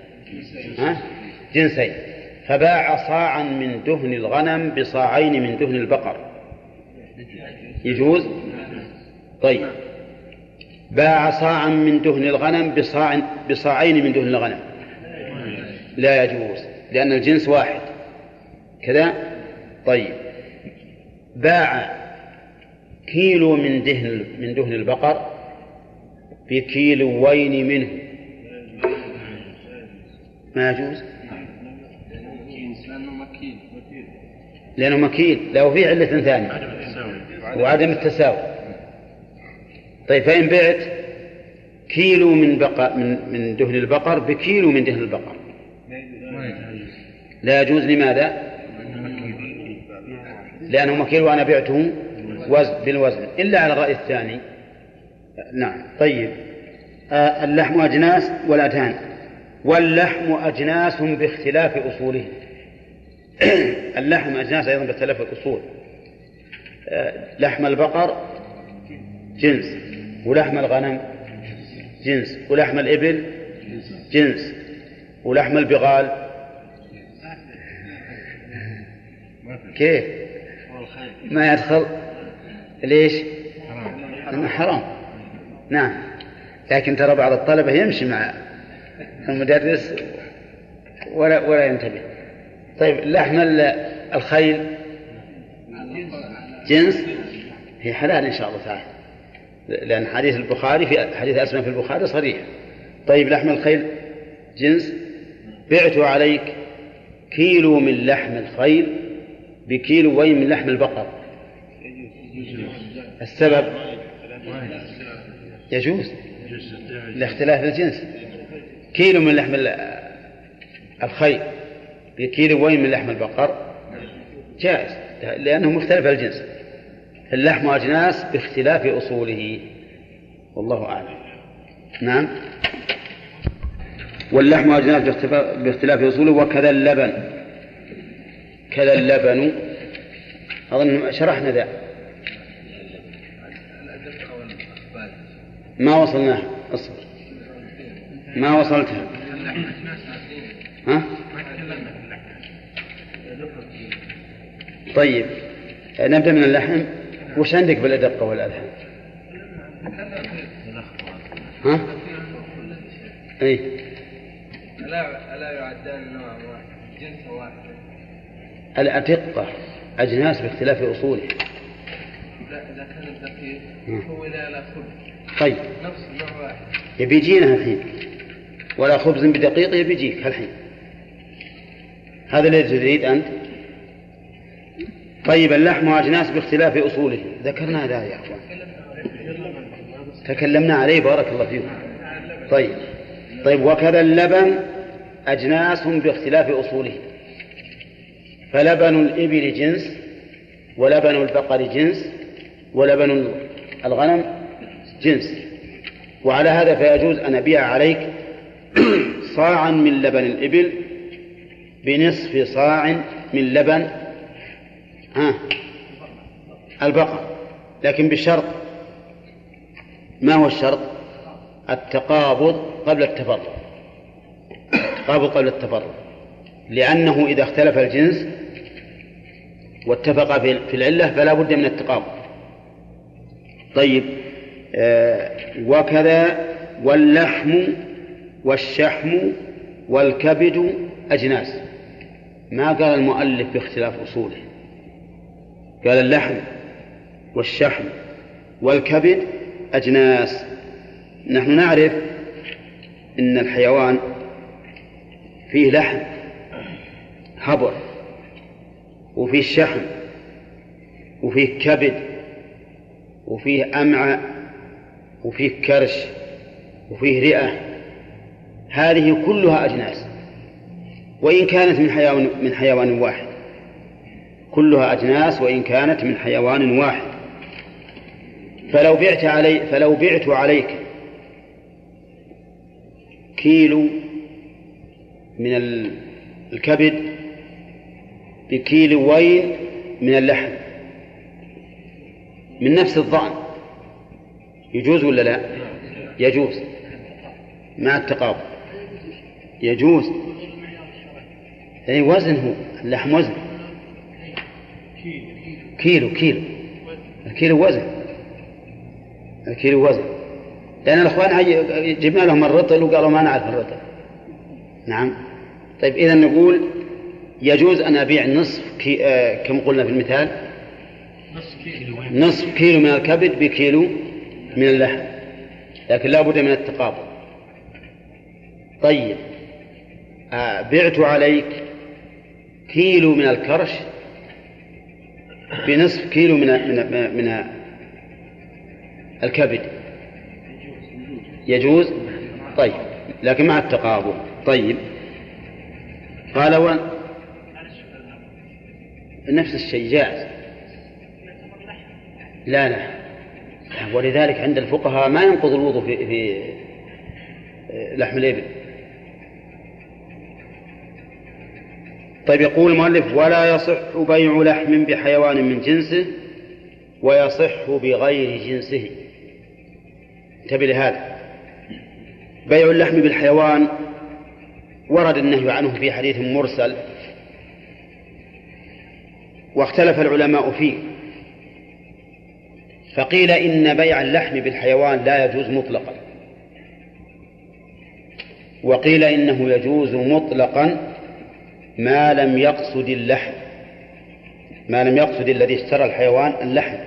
ها؟ جنسين. فباع صاعا من دهن الغنم بصاعين من دهن البقر. يجوز؟ طيب. باع صاعا من دهن الغنم بصاع بصاعين من دهن الغنم. لا يجوز لأن الجنس واحد. كذا؟ طيب. باع كيلو من دهن من دهن البقر بكيلوين منه. ما يجوز؟ لأنه مكيل له فيه علة ثانية. وعدم التساوي. طيب فإن بعت كيلو من بقر من من دهن البقر بكيلو من دهن البقر. لا يجوز لماذا؟ لأنه مكيل. وأنا بعته وزن بالوزن. إلا على الرأي الثاني. نعم طيب. آه اللحم أجناس والأدهان واللحم أجناس باختلاف أصوله. *clears throat* اللحم أجناس أيضا باختلاف الأصول. آه لحم البقر جنس ولحم الغنم جنس ولحم الإبل جنس ولحم البغال. كيف؟ ما يدخل؟ ليش؟ حرام. حرام. نعم. لكن ترى بعض الطلبة يمشي مع المدرس ولا ولا ينتبه. طيب لحم الخيل؟ جنس؟ هي حلال إن شاء الله تعالى. لأن حديث البخاري في حديث أسماء في البخاري صريح. طيب لحم الخيل؟ جنس؟ بعت عليك كيلو من لحم الخيل بكيلو وين من لحم البقر؟ السبب؟ يجوز. لاختلاف الجنس. كيلو من لحم الخيل. بكيلو وين من لحم البقر؟ جائز. لأنه مختلف الجنس. اللحم أجناس باختلاف أصوله. والله أعلم. نعم. واللحم أجناس باختلاف أصوله وكذا اللبن. كذا اللبن. أظن شرحنا ذا. ما وصلناه؟ اصبر. ما وصلتها؟ ها؟ طيب نبدأ من اللحم. وش عندك بالأدقة والألحم ها؟ أي ألا ألا يعدان نوع واحد جنس واحد. الأدقة أجناس باختلاف أصوله. لا إذا كان الدقيق. هو لا خبز طيب. نفس النوع واحد. يبي يجينا الحين ولا خبز بدقيق يبي يجيك الحين هذا الذي تريد أنت؟ طيب اللحم أجناس باختلاف أصوله ذكرنا هذا يا أخوان. تكلمنا عليه بارك الله فيكم طيب طيب وكذا اللبن أجناس باختلاف أصوله فلبن الإبل جنس ولبن البقر جنس ولبن الغنم جنس. وعلى هذا فيجوز أن أبيع عليك صاعا من لبن الإبل بنصف صاع من لبن ها البقر لكن بشرط. ما هو الشرط؟ التقابض قبل التفرق التقابض قبل التفرق لأنه إذا اختلف الجنس واتفق في العلة فلا بد من التقابض. طيب آه وكذا واللحم والشحم والكبد أجناس. ما قال المؤلف باختلاف أصوله؟ قال اللحم والشحم والكبد أجناس. نحن نعرف أن الحيوان فيه لحم هبر وفيه شحم وفيه كبد وفيه أمعاء وفيه كرش وفيه رئة. هذه كلها أجناس. وإن كانت من حيوان من حيوان واحد. كلها أجناس وإن كانت من حيوان واحد. فلو بعت علي فلو بعت عليك كيلو من الكبد بكيلوين من اللحم؟ من نفس الضأن. يجوز ولا لا؟ يجوز. مع التقابل يجوز. أي وزن هو اللحم وزن. كيلو كيلو. الكيلو وزن. الكيلو وزن. لأن الأخوان جبنا لهم الرطل وقالوا ما نعرف الرطل. نعم. طيب إذا نقول يجوز أن أبيع نصف كي آه كم قلنا في المثال. نصف كيلو من الكبد بكيلو من اللحم. لكن لا بد من التقابل طيب. بعت عليك كيلو من الكرش بنصف كيلو من من من الكبد. يجوز؟ طيب لكن مع التقابل. طيب. قال و نفس الشيء جائز. لا لا. ولذلك عند الفقهاء ما ينقض الوضوء في, في لحم الإبل. طيب يقول المؤلف ولا يصح بيع لحم بحيوان من جنسه ويصح بغير جنسه. انتبه لهذا. بيع اللحم بالحيوان ورد النهي عنه في حديث مرسل واختلف العلماء فيه. فقيل إن بيع اللحم بالحيوان لا يجوز مطلقا. وقيل إنه يجوز مطلقا ما لم يقصد اللحم. ما لم يقصد الذي اشترى الحيوان اللحم.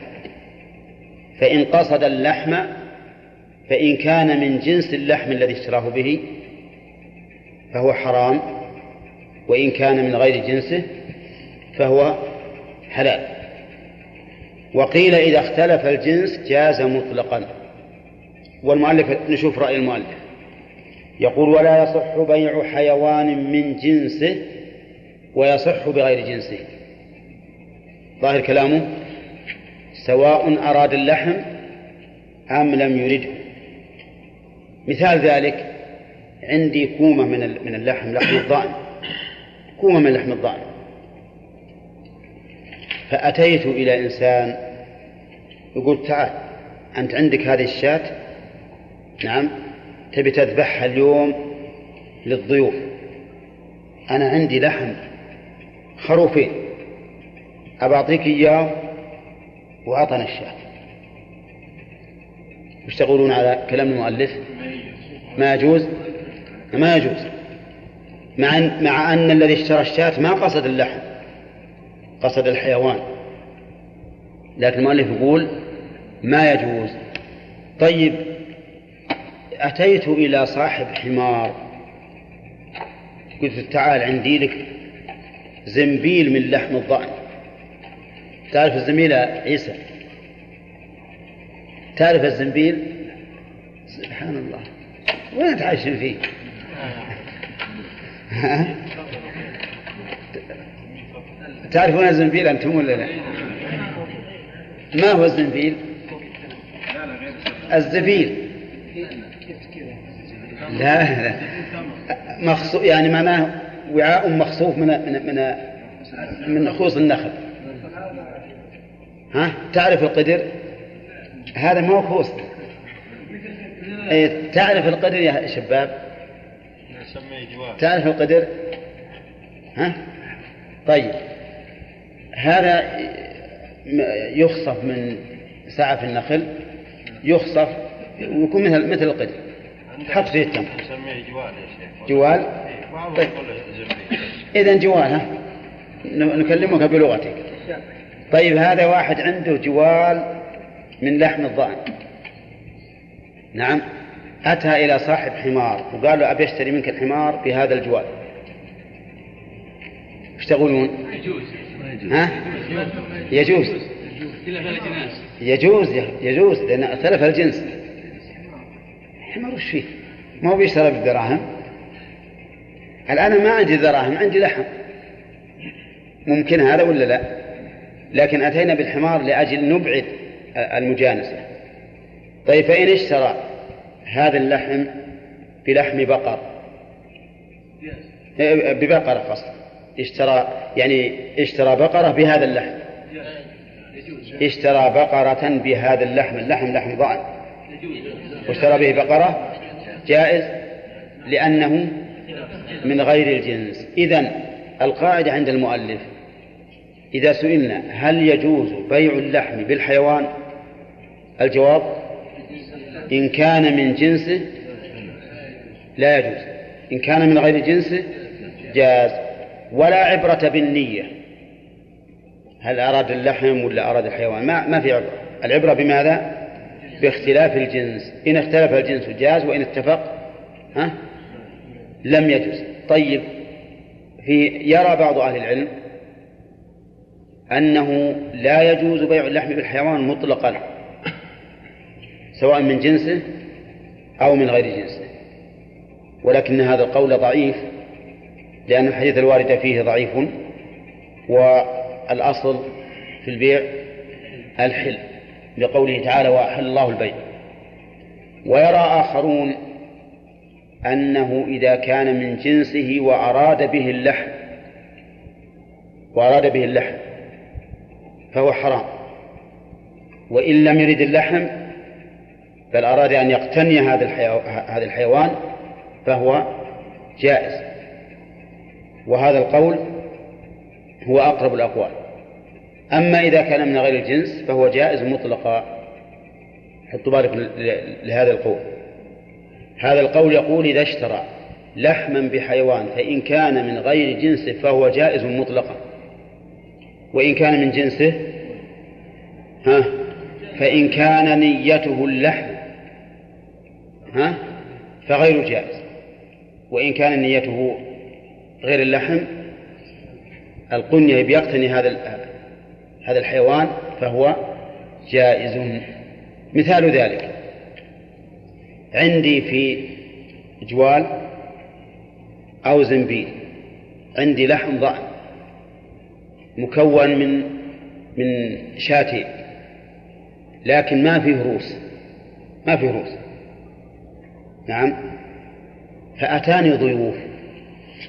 فإن قصد اللحم فإن كان من جنس اللحم الذي اشتراه به فهو حرام. وإن كان من غير جنسه فهو حلال. وقيل إذا اختلف الجنس جاز مطلقا. والمؤلف نشوف رأي المؤلف. يقول ولا يصح بيع حيوان من جنسه ويصح بغير جنسه. ظاهر كلامه سواء أراد اللحم أم لم يرده مثال ذلك عندي كومة من من اللحم لحم الضأن. كومة من لحم الضأن. فأتيت إلى إنسان يقول تعال أنت عندك هذه الشاة؟ نعم. تبي تذبحها اليوم للضيوف. أنا عندي لحم. خروفين أبى أعطيك إياه وأعطنا الشاة. وش تقولون على كلام المؤلف. ما يجوز؟ ما يجوز. مع أن, مع أن الذي اشترى الشاة ما قصد اللحم قصد الحيوان. لكن المؤلف يقول ما يجوز. طيب أتيت إلى صاحب حمار. قلت تعال عندي لك زنبيل من لحم الضأن. تعرف الزنبيل عيسى؟ تعرف الزنبيل؟ سبحان الله. وين تعيشون فيه؟ تعرفون الزنبيل أنتم ولا لا؟ ما هو الزنبيل؟ الزبيل. لا لا. مخصو يعني معناه وعاء مخصوف من من من من خوص النخل. ها؟ تعرف القدر؟ هذا ما هو خوص إيه، تعرف القدر يا شباب؟ تعرف القدر؟ ها؟ طيب. هذا يخصف من سعف النخل يخصف ويكون مثل مثل القدر. حط فيه التمر. جوال يا شيخ. جوال؟ طيب. إذا جوال ها؟ نكلمك بلغتك. طيب هذا واحد عنده جوال من لحم الضأن. نعم. أتى إلى صاحب حمار وقال له أبي أشتري منك الحمار بهذا الجوال. إيش تقولون؟ يجوز. ها؟ يجوز. يجوز يجوز لأن اختلف الجنس. الحمار وش فيه؟ ما هو بيشترى بالدراهم. الآن ما عندي دراهم عندي لحم؟ ممكن هذا ولا لا؟ لكن أتينا بالحمار لأجل نبعد المجانسة. طيب فإن اشترى هذا اللحم بلحم بقر. ببقرة قصد اشترى يعني اشترى بقرة بهذا اللحم. اشترى بقرة بهذا اللحم. اللحم لحم ضأن. واشترى به بقرة؟ جائز. لأنه من غير الجنس. إذن القاعدة عند المؤلف إذا سئلنا هل يجوز بيع اللحم بالحيوان؟ الجواب إن كان من جنسه لا يجوز. إن كان من غير جنسه جاز. ولا عبرة بالنية. هل أراد اللحم ولا أراد الحيوان؟ ما, ما في عبرة. العبرة بماذا؟ باختلاف الجنس. إن اختلف الجنس جاز وإن اتفق ها؟ لم يجوز. طيب في يرى بعض أهل العلم أنه لا يجوز بيع اللحم بالحيوان مطلقا سواء من جنسه أو من غير جنسه. ولكن هذا القول ضعيف لأن الحديث الوارد فيه ضعيف والأصل في البيع الحل لقوله تعالى وأحل الله البيع ويرى آخرون أنه إذا كان من جنسه وأراد به اللحم وأراد به اللحم فهو حرام. وإن لم يرد اللحم بل أراد أن يقتني هذا. هذا الحيوان فهو جائز. وهذا القول هو أقرب الأقوال. أما إذا كان من غير الجنس فهو جائز مطلقا. حطوا بالك ل- لهذا القول. هذا القول يقول إذا اشترى لحما بحيوان فإن كان من غير جنسه فهو جائز مطلقا. وإن كان من جنسه ها؟ فإن كان نيته اللحم ها؟ فغير جائز. وإن كان نيته غير اللحم القنية بيقتني هذا هذا الحيوان فهو جائز. مثال ذلك. عندي في جوال أو زنبيل. عندي لحم ضأن مكون من من شاتين لكن ما فيه روس. ما فيه روس. نعم. فأتاني ضيوف.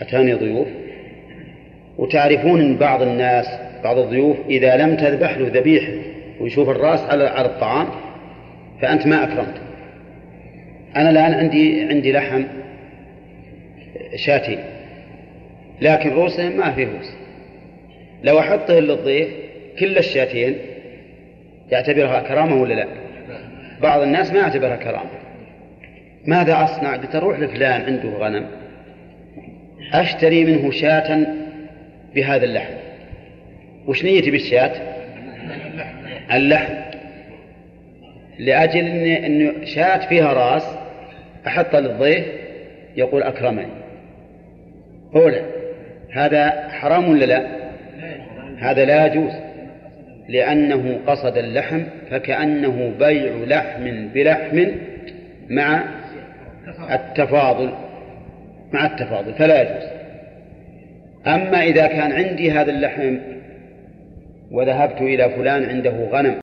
أتاني ضيوف. وتعرفون أن بعض الناس بعض الضيوف إذا لم تذبح له ذبيحة ويشوف الرأس على الطعام فأنت ما أكرمته. أنا الآن عندي عندي لحم شاتين لكن روسه ما فيه روس. لو أحطه للضيف كل الشاتين يعتبرها كرامة ولا لا؟ بعض الناس ما يعتبرها كرامة. ماذا أصنع؟ قلت أروح لفلان عنده غنم؟ أشتري منه شاة بهذا اللحم. وش نيتي بالشاة؟ اللحم. لأجل إنه شاة فيها رأس أحطها للضيف يقول أكرمني. أولا هذا حرام ولا لا؟ هذا لا يجوز لأنه قصد اللحم فكأنه بيع لحم بلحم مع التفاضل مع التفاضل فلا يجوز. أما إذا كان عندي هذا اللحم وذهبت إلى فلان عنده غنم